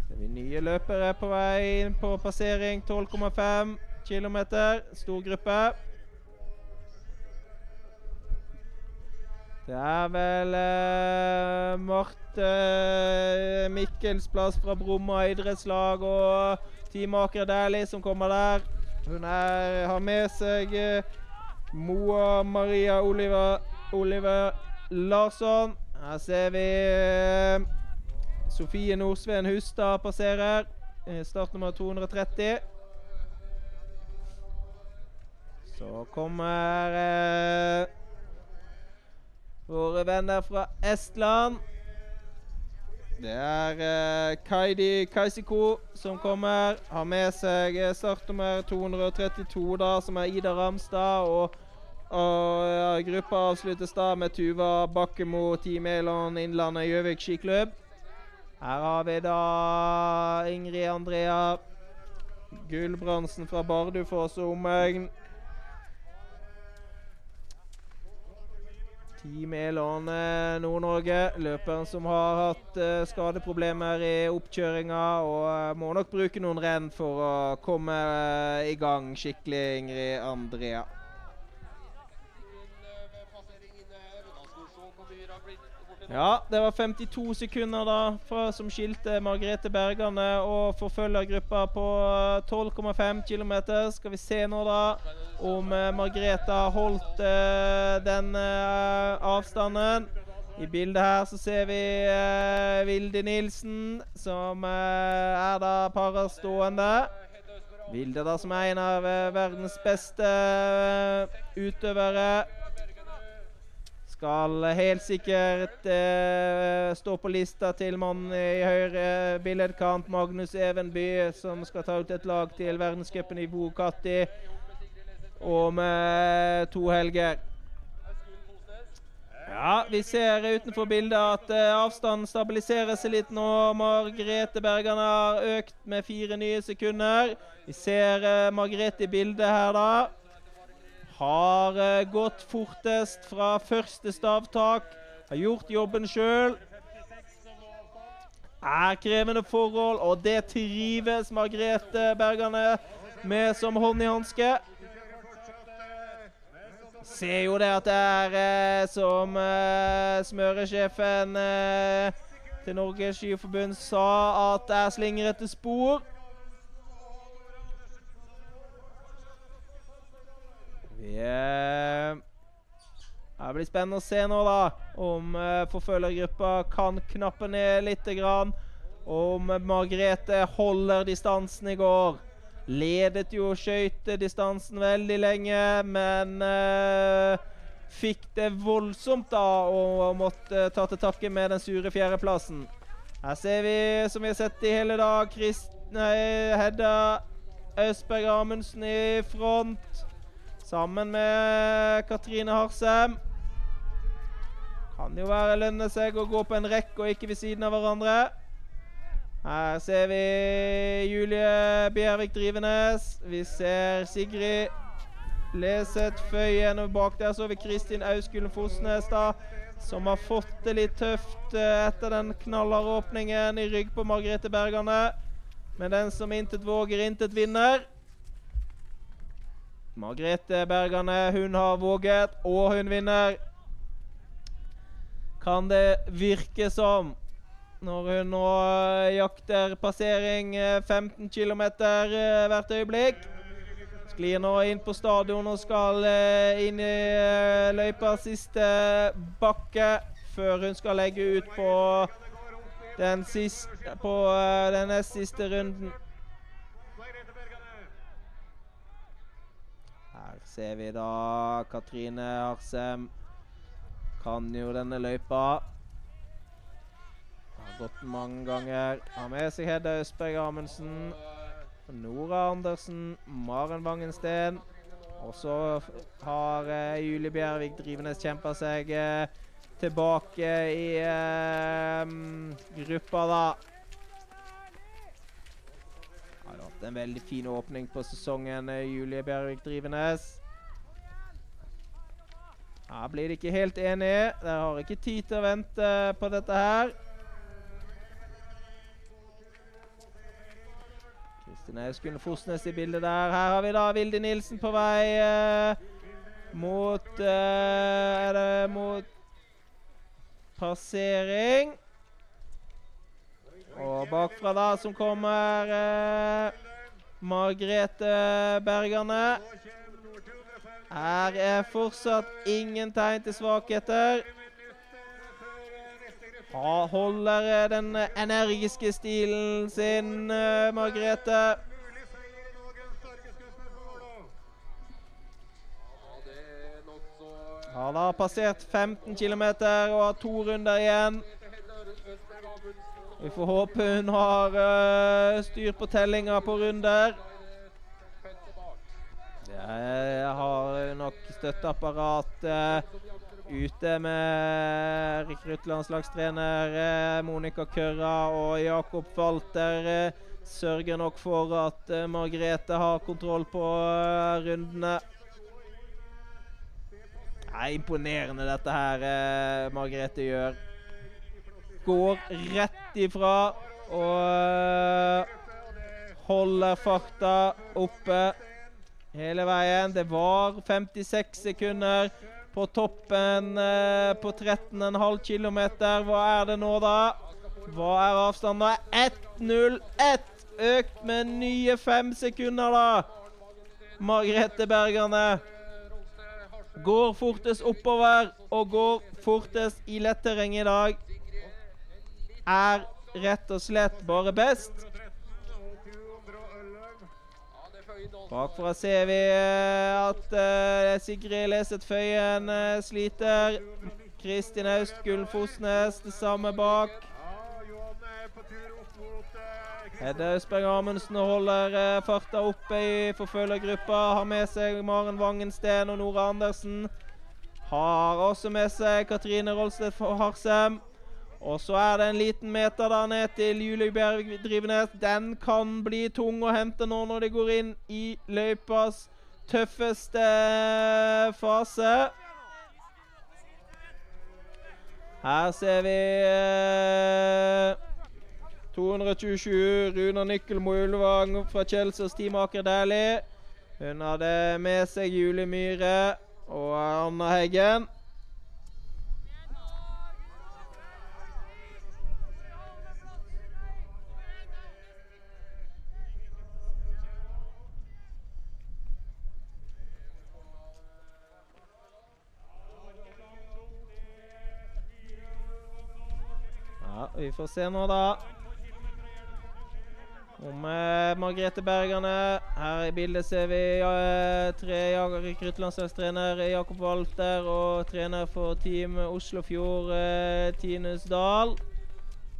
Ser vi nye løpere på vei inn på passering 12,5 km. Stor gruppe. Det er vel eh, Marte eh, Mikkelsplass fra Bromma idrettslag og Team Aker Dæhlie som kommer der. Hun er, har med seg eh, Moa Maria Oliver, Oliver Larsson. Her ser vi eh, Sofie Nordsveen Hustad passerer. eh, Startnummer 230. Så kommer eh, våre venner fra Estland. Det er eh, Kaidi Kaisiko som kommer. Har med seg eh, startnummer 232, da, som er Ida Ramstad. Og, og ja, gruppa avsluttes da med Tuva Bakkemo, Team Elon Innlandet Gjøvik skiklubb. Her har vi da Ingrid Andrea Gulbrandsen fra Bardufoss og omegn. Team Elon eh, Nord-Norge. Løperen som har hatt uh, skadeproblemer i oppkjøringa og uh, må nok bruke noen renn for å komme uh, i gang skikkelig, Ingrid Andrea. Ved passering inne her, og da skal vi se hvor mye det har blitt borte nå. Ja, det var 52 sekunder da fra, som skilte Margrethe Bergane og forfølgergruppa på eh, 12,5 km. Skal vi se nå, da, om uh, Margrethe har holdt uh, den uh, avstanden. I bildet her så ser vi uh, Vilde Nilsen, som eh, er da parastående. Vilde da som er en av eh, verdens beste eh, utøvere. Skal helt sikkert eh, stå på lista til mannen i høyre billedkant, Magnus Evenby, som skal ta ut et lag til verdenscupen i Bukatti om eh, to helger. Ja, vi ser utenfor bildet at eh, avstanden stabiliserer seg litt nå. Margrethe Bergan har økt med fire nye sekunder. Vi ser eh, Margrethe i bildet her, da. Har eh, gått fortest fra første stavtak. Har gjort jobben sjøl. Er krevende forhold, og det trives Margrethe Bergane med som hånd i hanske. Ser jo det at det er eh, som eh, smøresjefen eh, til Norges Skiforbund sa, at det er slingrete spor. Eh, Det blir spennende å se nå, da, om uh, forfølgergruppa kan knappe ned litt. Grann. Om Margrethe holder distansen i går. Ledet jo skøytedistansen veldig lenge, men uh, fikk det voldsomt da og måtte ta til takke med den sure fjerdeplassen. Her ser vi, som vi har sett i hele dag, Krist, nei, Hedda Østberg Amundsen i front. Sammen med Katrine Harsem. Kan jo være lønne seg å gå på en rekke og ikke ved siden av hverandre. Her ser vi Julie Bjervik Drivenes. Vi ser Sigrid Leseth Føyen. Og bak der så vi Kristin Auskulen Fosnes, da, som har fått det litt tøft eh, etter den knallharde åpningen i rygg på Margrethe Bergane. Men den som intet våger, intet vinner. Margrethe Bergane, hun har våget, og hun vinner. Kan det virke som når hun nå eh, jakter passering eh, 15 km hvert øyeblikk. Sklir nå inn på stadion og skal eh, inn i løypa siste bakke før hun skal legge ut på den, siste, på, eh, den nest siste runden. Her ser vi da Katrine Arsem. kan jo denne løypa. Har gått mange ganger. Har med seg Hedda Østberg Amundsen. Nora Andersen, Maren Vangensten. Og så har eh, Julie Bjervik Drivenes kjempa seg eh, tilbake i eh, gruppa, da. Har hatt en veldig fin åpning på sesongen, eh, Julie Bjervik Drivenes. Her blir de ikke helt enige. Dere har ikke tid til å vente på dette her. Kristin Auskunn Fosnes i bildet der. Her har vi da Vilde Nilsen på vei eh, mot eh, Er det mot passering? Og bakfra da som kommer eh, Margrethe Bergane. Her er fortsatt ingen tegn til svakheter. Ha, holder den energiske stilen sin, Margrethe. Er Har passert 15 km og har to runder igjen. Vi får håpe hun har uh, styr på tellinga på runder. Nok støtteapparat eh, ute med rekruttlandslagstrener eh, Monica Kørra og Jakob Walter. Eh, sørger nok for at eh, Margrethe har kontroll på rundene. Det er imponerende dette her Margrethe gjør. Går rett ifra og holder farta oppe hele veien. Det var 56 sekunder på toppen eh, på 13,5 km. Hva er det nå, da? Hva er avstanden? da? 1.01! Økt med nye fem sekunder, da. Margrethe Bergane går fortest oppover og går fortest i lett terreng i dag. Er rett og slett bare best. Bakfra ser vi eh, at uh, Sigrid Leseth Føyen uh, sliter. Kristin Aust Gullfosnes det samme bak. Hedde Østberg Amundsen holder uh, farta oppe i forfølgergruppa. Har med seg Maren Vangensten og Nora Andersen. Har også med seg Katrine Rolstedt Harsem. Og så er det en liten meter der ned til Julie Bjerg Drivenes. Den kan bli tung å hente nå når de går inn i løypas tøffeste fase. Her ser vi eh, 227 Runa Nykkelmo Ulvang fra Kjelsås teamaker Dæhlie. Hun hadde med seg Julie Myhre og Anna Heggen. Ja, vi får se nå, da. om eh, Margrethe Bergerne. Her i bildet ser vi eh, tre rekruttlandslagstrener Jakob Walter og trener for Team Oslofjord, eh, Tinus Dahl.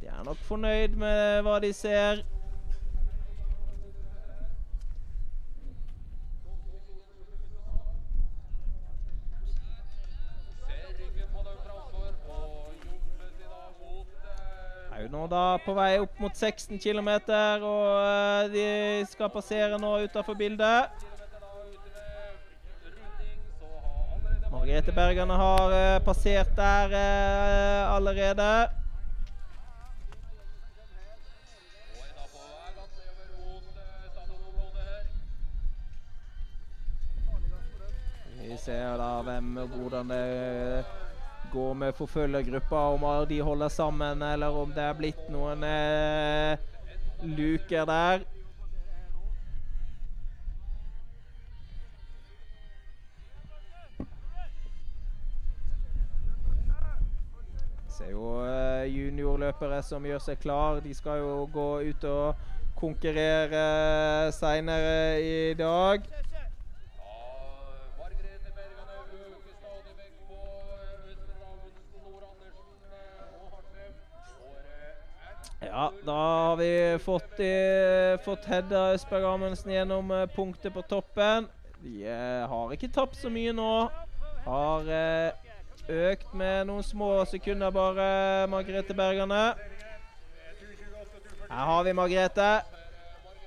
De er nok fornøyd med hva de. Ser da på vei opp mot 16 km, og eh, de skal passere nå utafor bildet. Margrethe Bergane har eh, passert der eh, allerede. Vi ser da hvem og hvordan det går med forfølgergruppa. Om de holder sammen, eller om det er blitt noen eh, luker der. Ser jo eh, juniorløpere som gjør seg klar. De skal jo gå ut og konkurrere seinere i dag. Ja, Margrethe Bergane øker stadig vekk på eh, Øystein Amundsen, Nord Andersen eh, og Hartvem. Får eh, ett Ja, da har vi fått, i, fått Hedda Østberg Amundsen gjennom eh, punktet på toppen. Vi eh, har ikke tapt så mye nå. Har eh, økt med noen små sekunder bare, Margrethe Bergane. Her har vi Margrethe.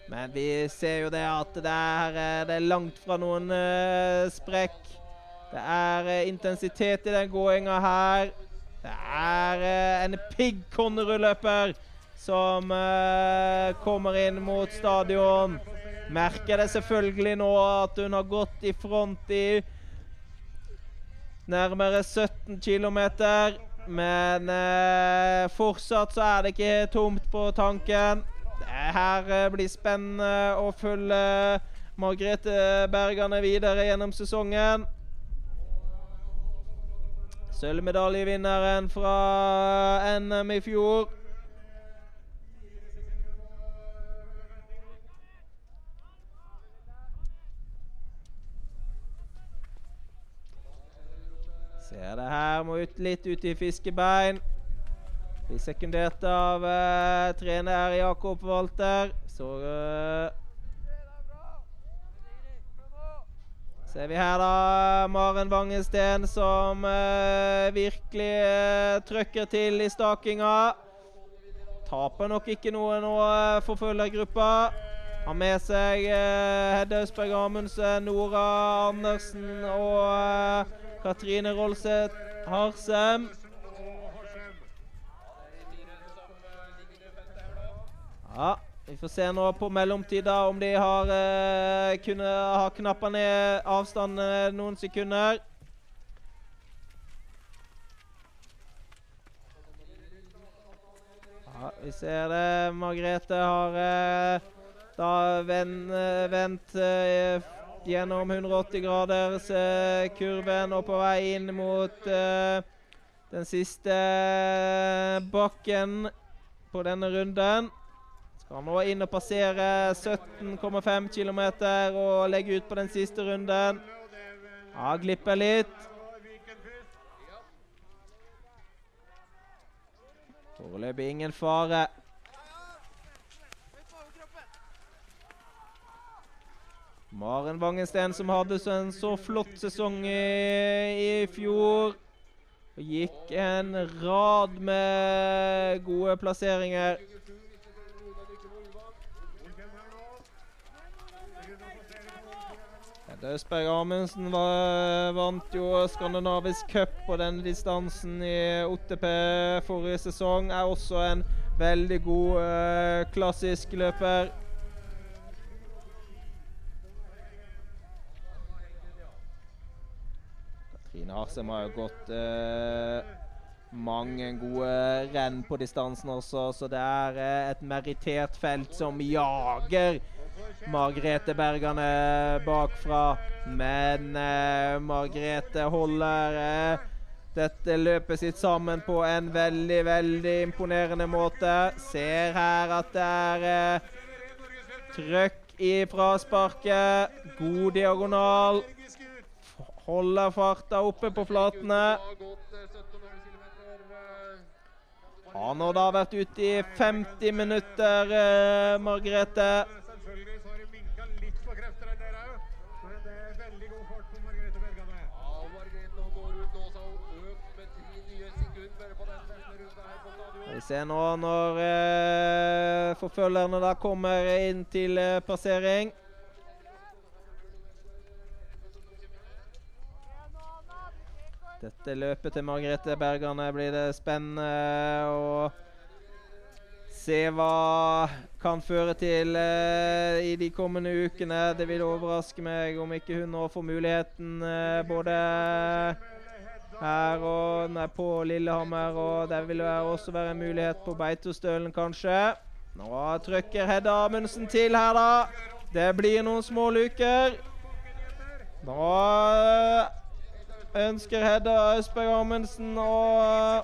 Men vi ser jo det at det er, det er langt fra noen sprekk. Det er intensitet i den gåinga her. Det er en pigg Konnerud-løper som eh, kommer inn mot stadion. Merker det selvfølgelig nå at hun har gått i front i nærmere 17 km. Men eh, fortsatt så er det ikke tomt på tanken. Det her eh, blir spennende å følge Margrethe Bergane videre gjennom sesongen. Sølvmedaljevinneren fra NM i fjor. Ser det her, må ut litt ut i fiskebein. Blir sekundert av uh, trener Jakob Walter. Så uh, ser vi her da Maren Vangesten som uh, virkelig eh, trøkker til i stakinga. Taper nok ikke noe nå, eh, forfølgergruppa. Har med seg eh, Hedda Østberg Amundsen, Nora Andersen og eh, Katrine Rolseth Harsem. Ja, vi får se nå på mellomtid da om de har eh, kunne ha knappa ned avstanden eh, noen sekunder. Ja, vi ser det. Margrethe har eh, da vendt eh, gjennom 180 graders eh, kurven og på vei inn mot eh, den siste bakken på denne runden. Skal nå inn og passere 17,5 km og legge ut på den siste runden. Ja, glipper litt. Foreløpig ingen fare. Maren Vangensten som hadde en så flott sesong i, i fjor. Og gikk en rad med gode plasseringer. Østberg Amundsen vant jo Skandinavisk cup på denne distansen i OTP forrige sesong. Er også en veldig god eh, klassisk løper. Katrine Harsem har jo gått eh, mange gode renn på distansen også, så det er eh, et merittert felt som jager Margrethe Bergane bakfra. Men eh, Margrethe holder eh, dette løpet sitt sammen på en veldig, veldig imponerende måte. Ser her at det er eh, Trøkk i frasparket. God diagonal. Holder farta oppe på flatene. Har gått 17,5 kilometer. eh, Har nå da vært ute i 50 minutter, eh, Margrethe. Selvfølgelig så har de minka litt på kreftene der òg, men det er veldig god fart på Margrethe Bergane. Ja, Margrethe går ut nå, så hun økt med ti nye sekunder på den første runden her på stadion. Vi ser nå når eh, forfølgerne da kommer inn til eh, passering. Dette løpet til Margrethe Bergane blir det spennende å se hva kan føre til eh, i de kommende ukene. Det vil overraske meg om ikke hun nå får muligheten eh, både her og nei, på Lillehammer. Og det vil også være en mulighet på Beitostølen, kanskje. Nå trykker Hedda Amundsen til her, da. Det blir noen små luker. Nå ønsker Hedda Østberg Amundsen å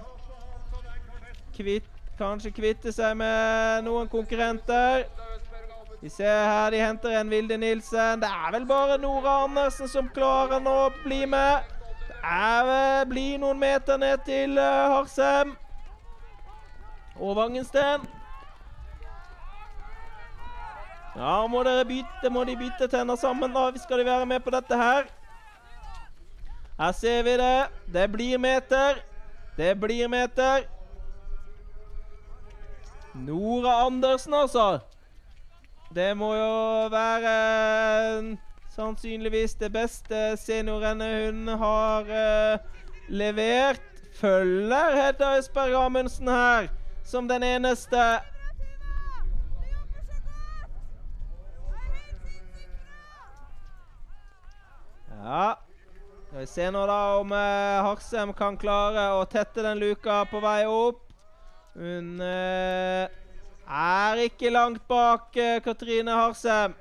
kvitt, kanskje kvitte seg med noen konkurrenter. Vi ser her de henter en Vilde Nilsen. Det er vel bare Nora Andersen som klarer nå å bli med. Det vel- blir noen meter ned til uh, Harsem og Vangensten. Ja, må dere bytte, må de bytte tenner sammen, da. Skal de være med på dette her? Her ser vi det. Det blir meter. Det blir meter. Nora Andersen, altså. Det må jo være eh, sannsynligvis det beste seniorrennet hun har eh, levert. Følger Hedda Østberg Amundsen her som den eneste. Ja. Vi se nå da om eh, Harsem kan klare å tette den luka på vei opp. Hun eh, er ikke langt bak eh, Katrine Harsem.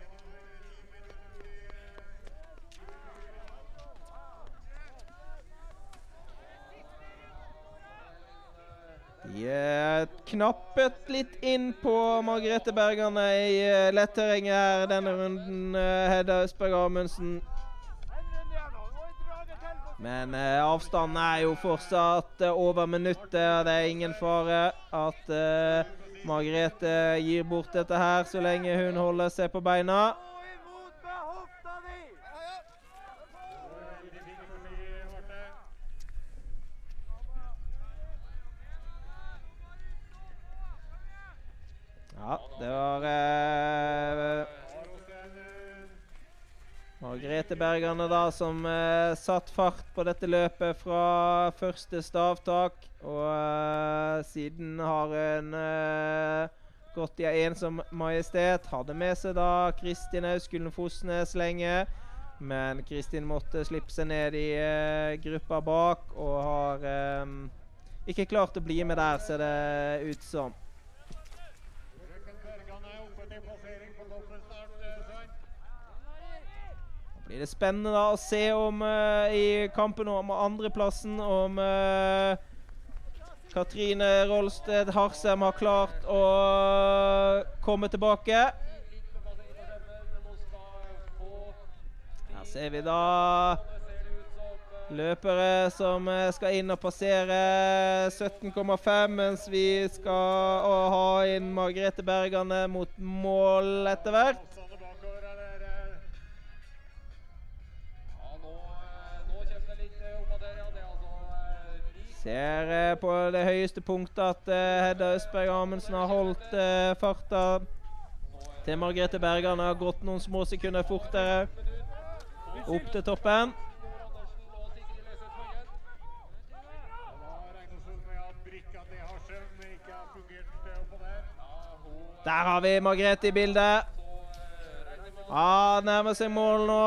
De knappet litt inn på Margrethe Bergerne i eh, letterrenget her denne runden, eh, Hedda Østberg Amundsen. Men eh, avstanden er jo fortsatt eh, over minuttet, det er ingen fare at eh, Margrethe gir bort dette her så lenge hun holder seg på beina. Ja, det var eh, Har også en eh, Margrethe Bergane da, som eh, satt fart på dette løpet fra første stavtak. Og eh, siden har hun eh, gått i ensom majestet. Hadde med seg da Kristin Auskulen Fosnes lenge. Men Kristin måtte slippe seg ned i eh, gruppa bak, og har eh, ikke klart å bli med der, ser det ut som. Frøken Bergane er oppe til passering på toppen snart. eh, Svein. Da blir det spennende da å se om uh, i kampen om andreplassen om uh, Katrine Rolsted Harsem har klart å komme tilbake. Her ser vi da løpere som eh, skal inn og passere 17,5, mens vi skal ha inn Margrethe Bergane mot mål etter hvert. Ser eh, på det høyeste punktet at eh, Hedda Østberg Amundsen har holdt eh, farta til Margrethe Bergan. Har gått noen små sekunder fortere opp til toppen. Der har vi Margrethe i bildet. Ja, nærmer seg mål nå.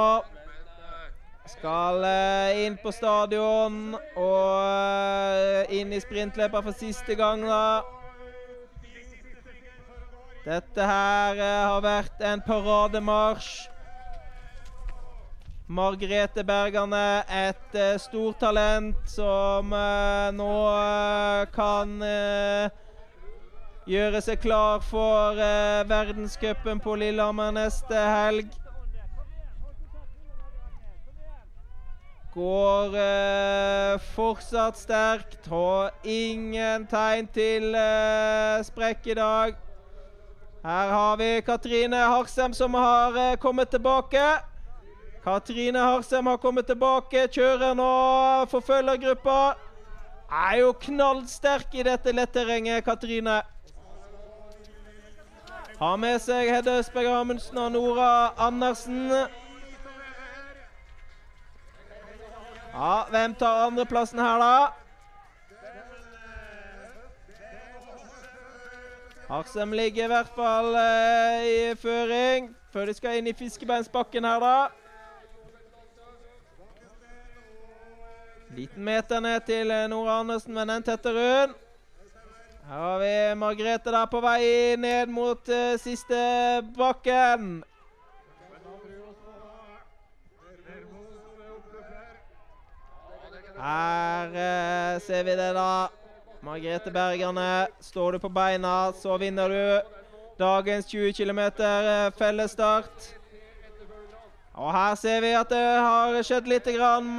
Skal eh, inn på stadion og eh, inn i sprintløpet for siste gang, da. Dette her eh, har vært en parademarsj. Margrethe Bergane, et stortalent som nå kan gjøre seg klar for verdenscupen på Lillehammer neste helg. Går eh, fortsatt sterkt. Har ingen tegn til eh, sprekk i dag. Her har vi Katrine Harsem som har eh, kommet tilbake. Katrine Harsem har kommet tilbake, kjører nå forfølgergruppa. Er jo knallsterk i dette letterrenget, Katrine. Har med seg Hedde Østberg Amundsen og Nora Andersen. Ja, hvem tar andreplassen her, da? Harsem ligger i hvert fall eh, i føring før de skal inn i fiskebeinsbakken her, da. Liten meter ned til eh, Nora Andersen, men den tetter hun. Her har vi Margrethe der på vei ned mot eh, siste bakken. Her eh, ser vi det, da. Margrethe Bergerne, står du på beina, så vinner du dagens 20 km fellesstart. Og her ser vi at det har skjedd litt. Grann.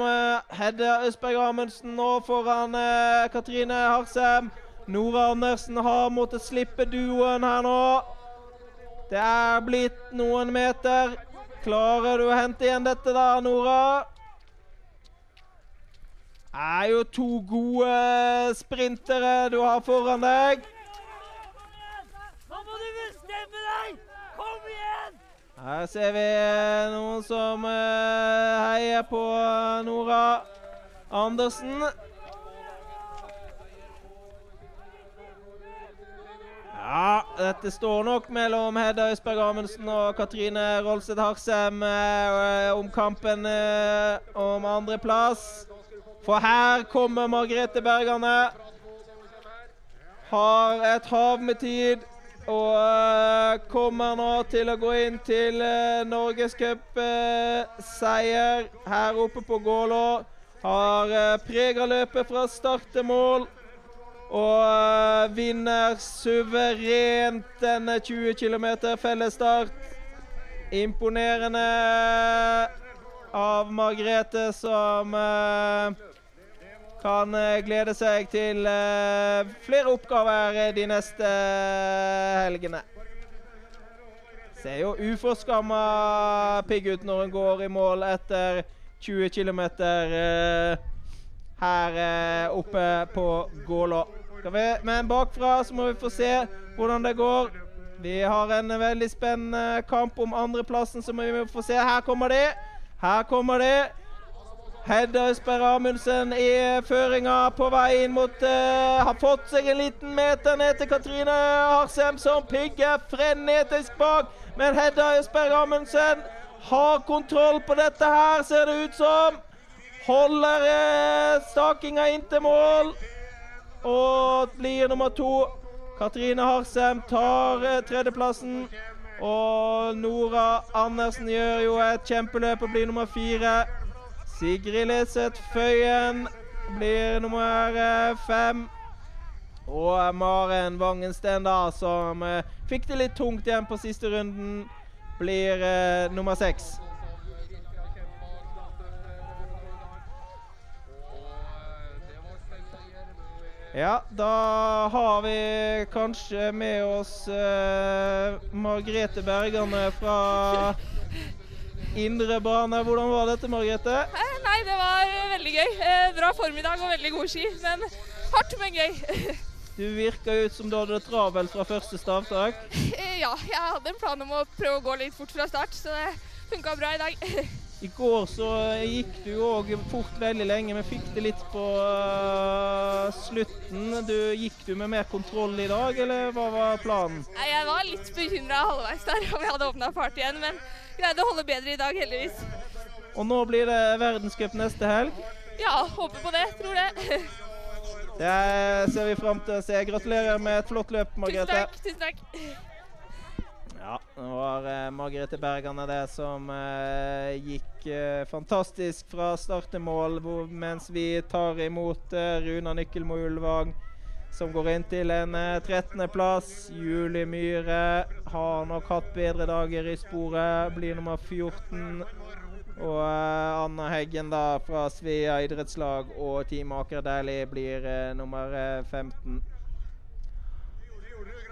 Hedde Østberg Amundsen nå foran eh, Katrine Harsem. Nora Andersen har måttet slippe duoen her nå. Det er blitt noen meter. Klarer du å hente igjen dette da, Nora? Er jo to gode sprintere du har foran deg. Nå må du bestemme deg! Kom igjen! Her ser vi noen som eh, heier på Nora Andersen. Ja, dette står nok mellom Hedda Østberg Amundsen og Katrine Rolseth Harsem eh, om kampen eh, om andreplass. For her kommer Margrethe Bergane. Har et hav med tid. Og uh, kommer nå til å gå inn til uh, norgescupseier uh, her oppe på Gålå. Har uh, prega løpet fra start til mål. Og vinner suverent denne 20 km fellesstart. Imponerende av Margrethe, som kan eh, glede seg til eh, flere oppgaver de neste eh, helgene. Ser jo uforskamma pigg ut når hun går i mål etter 20 km her oppe på Gålå. Men bakfra så må vi få se hvordan det går. Vi har en veldig spennende kamp om andreplassen, så vi få se. Her kommer de. Her kommer de. Hedda Østberg Amundsen i føringa på vei inn mot uh, Har fått seg en liten meter ned til Katrine Harsem, som pigger frenetisk bak. Men Hedda Østberg Amundsen har kontroll på dette her, ser det ut som. Holder uh, stakinga inntil mål. Og blir nummer to. Katrine Harsem tar uh, tredjeplassen. Og Nora Andersen gjør jo et kjempeløp og blir nummer fire. Sigrid Leseth Føyen blir nummer eh, fem. Og Maren Wangensten, da, som eh, fikk det litt tungt igjen på siste runden, blir eh, nummer seks. Ja, da har vi kanskje med oss uh, Margrethe Bergane fra Indre bane. Hvordan var dette, Margrethe? Eh, nei, det var veldig gøy. Eh, bra formiddag og veldig god ski. Men hardt, men gøy. Du virka ut som du hadde det travelt fra første stavtak. Eh, ja, jeg hadde en plan om å prøve å gå litt fort fra start, så det funka bra i dag. I går så gikk du òg fort veldig lenge, men fikk det litt på slutten. Du, gikk du med mer kontroll i dag, eller hva var planen? Jeg var litt bekymra halvveis der om jeg hadde åpna fart igjen, men greide å holde bedre i dag, heldigvis. Og nå blir det verdenscup neste helg? Ja, håper på det. Tror det. Det ser vi fram til å se. Gratulerer med et flott løp, Margrethe. Tusen takk. Tusen takk. Ja, det var eh, Margrethe Bergane det som eh, gikk eh, fantastisk fra start til mål, hvor, mens vi tar imot Runa Nykkelmo Ulvang, som går inn til en eh, 13.-plass. Julie Myhre har nok hatt bedre dager i sporet, blir nummer 14. Og uh, Anna Heggen da fra Svea idrettslag og Team Aker Dæhlie blir uh, nummer eh, 15.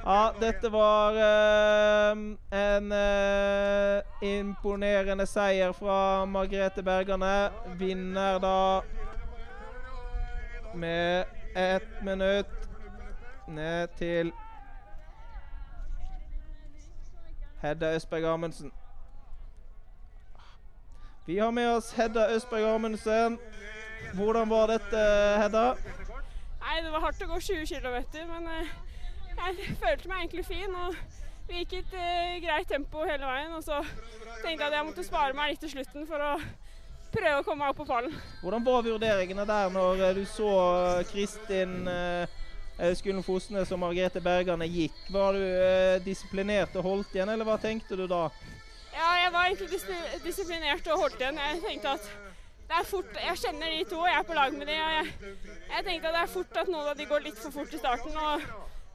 Ja, dette var uh, en eh, imponerende seier fra Margrethe Bergane. Vinner da med ett minutt ned til Hedda Østberg Amundsen. Vi har med oss Hedda Østberg Amundsen. Hvordan var dette, Hedda? Nei, det var hardt å gå 20 km, men eh, jeg følte meg egentlig fin. og Vi gikk i et eh, greit tempo hele veien, og så tenkte jeg at jeg måtte spare meg litt til slutten for å prøve å komme meg opp på pallen. Hvordan var vurderingene der når eh, du så Kristin eh, Skullen Fosnes og Margrethe Bergane gikk? Var du eh, disiplinert og holdt igjen, eller hva tenkte du da? Ja, jeg var egentlig dis disiplinert og holdt igjen. Jeg tenkte at det er fort Jeg kjenner de to, jeg er på lag med de. Og jeg, jeg tenkte at det er fort at noen av de går litt for fort i starten. Og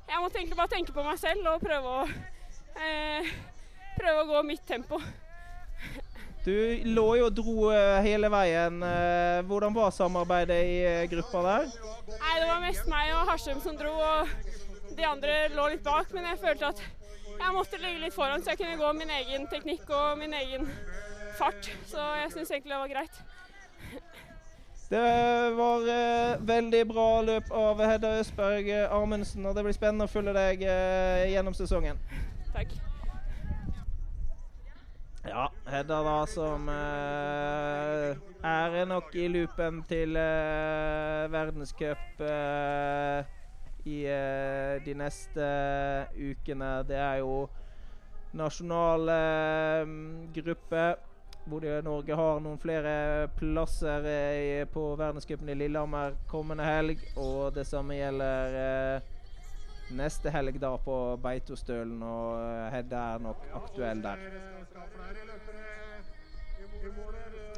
jeg måtte egentlig bare tenke på meg selv og prøve å, eh, prøve å gå mitt tempo. Du lå jo og dro eh, hele veien. Eh, Hvordan var samarbeidet i eh, gruppa der? Nei, det var mest meg og Harsum som dro, og de andre lå litt bak. Men jeg følte at jeg måtte ligge litt foran, så jeg kunne gå min egen teknikk og min egen fart. Så jeg syns egentlig det var greit. Det var eh, veldig bra løp av Hedda Østberg Amundsen, og det blir spennende å følge deg eh, gjennom sesongen. Takk. Ja, Hedda da som eh, er nok i loopen til eh, verdenscup eh, i eh, de neste ukene. Det er jo nasjonal eh, gruppe hvor Norge har noen flere plasser eh, på verdenscupen i Lillehammer kommende helg. Og det samme gjelder eh, neste helg da på Beitostølen, og eh, Hedda er nok aktuell der.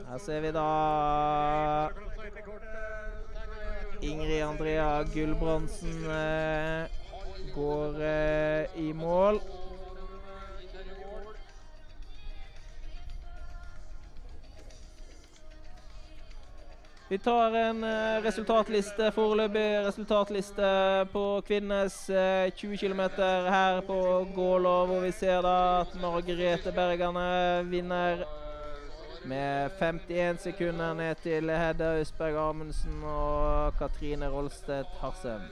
Her ser vi da Ingrid Andrea Gulbrandsen eh, går eh, i mål. Vi tar en eh, resultatliste, foreløpig resultatliste på kvinnenes eh, 20 km her på Gålå, hvor vi ser da at Margrethe Bergane vinner med 51 sekunder ned til Hedda Østberg Amundsen og Katrine Rolstedt Harsem.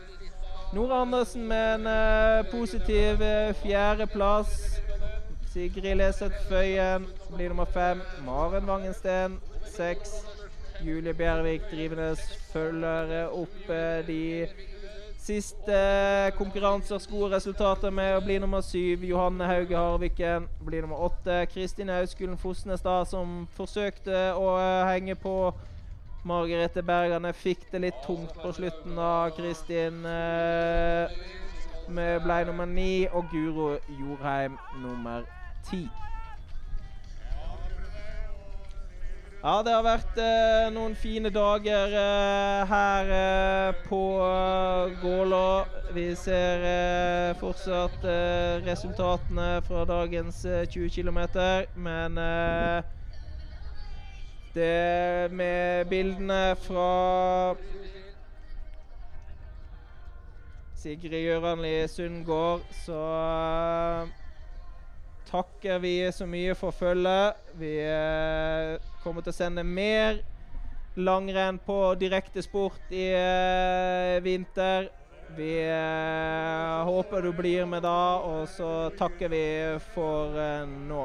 Nora Andersen med en eh, positiv eh, fjerdeplass. Sigrid Leseth Føyen blir nummer fem. Maren Vangensten seks. Julie Bjervik Drivenes følger opp de siste konkurransers gode resultater med å bli nummer syv. Johanne Hauge Harviken blir nummer åtte. Kristin Auskulen Fosnestad, som forsøkte å eh, henge på Margrethe Bergane, fikk det litt tungt på slutten da Kristin eh, ble nummer ni. Og Guro Jorheim nummer ti. Ja, det har vært eh, noen fine dager eh, her eh, på eh, Gålå. Vi ser eh, fortsatt eh, resultatene fra dagens eh, 20 km, men det med bildene fra Sigrid Gjøranli Sundgård, så takker vi så mye for følget. Vi kommer til å sende mer langrenn på direktesport i eh, vinter. Vi eh, håper du blir med da, og så takker vi for eh, nå.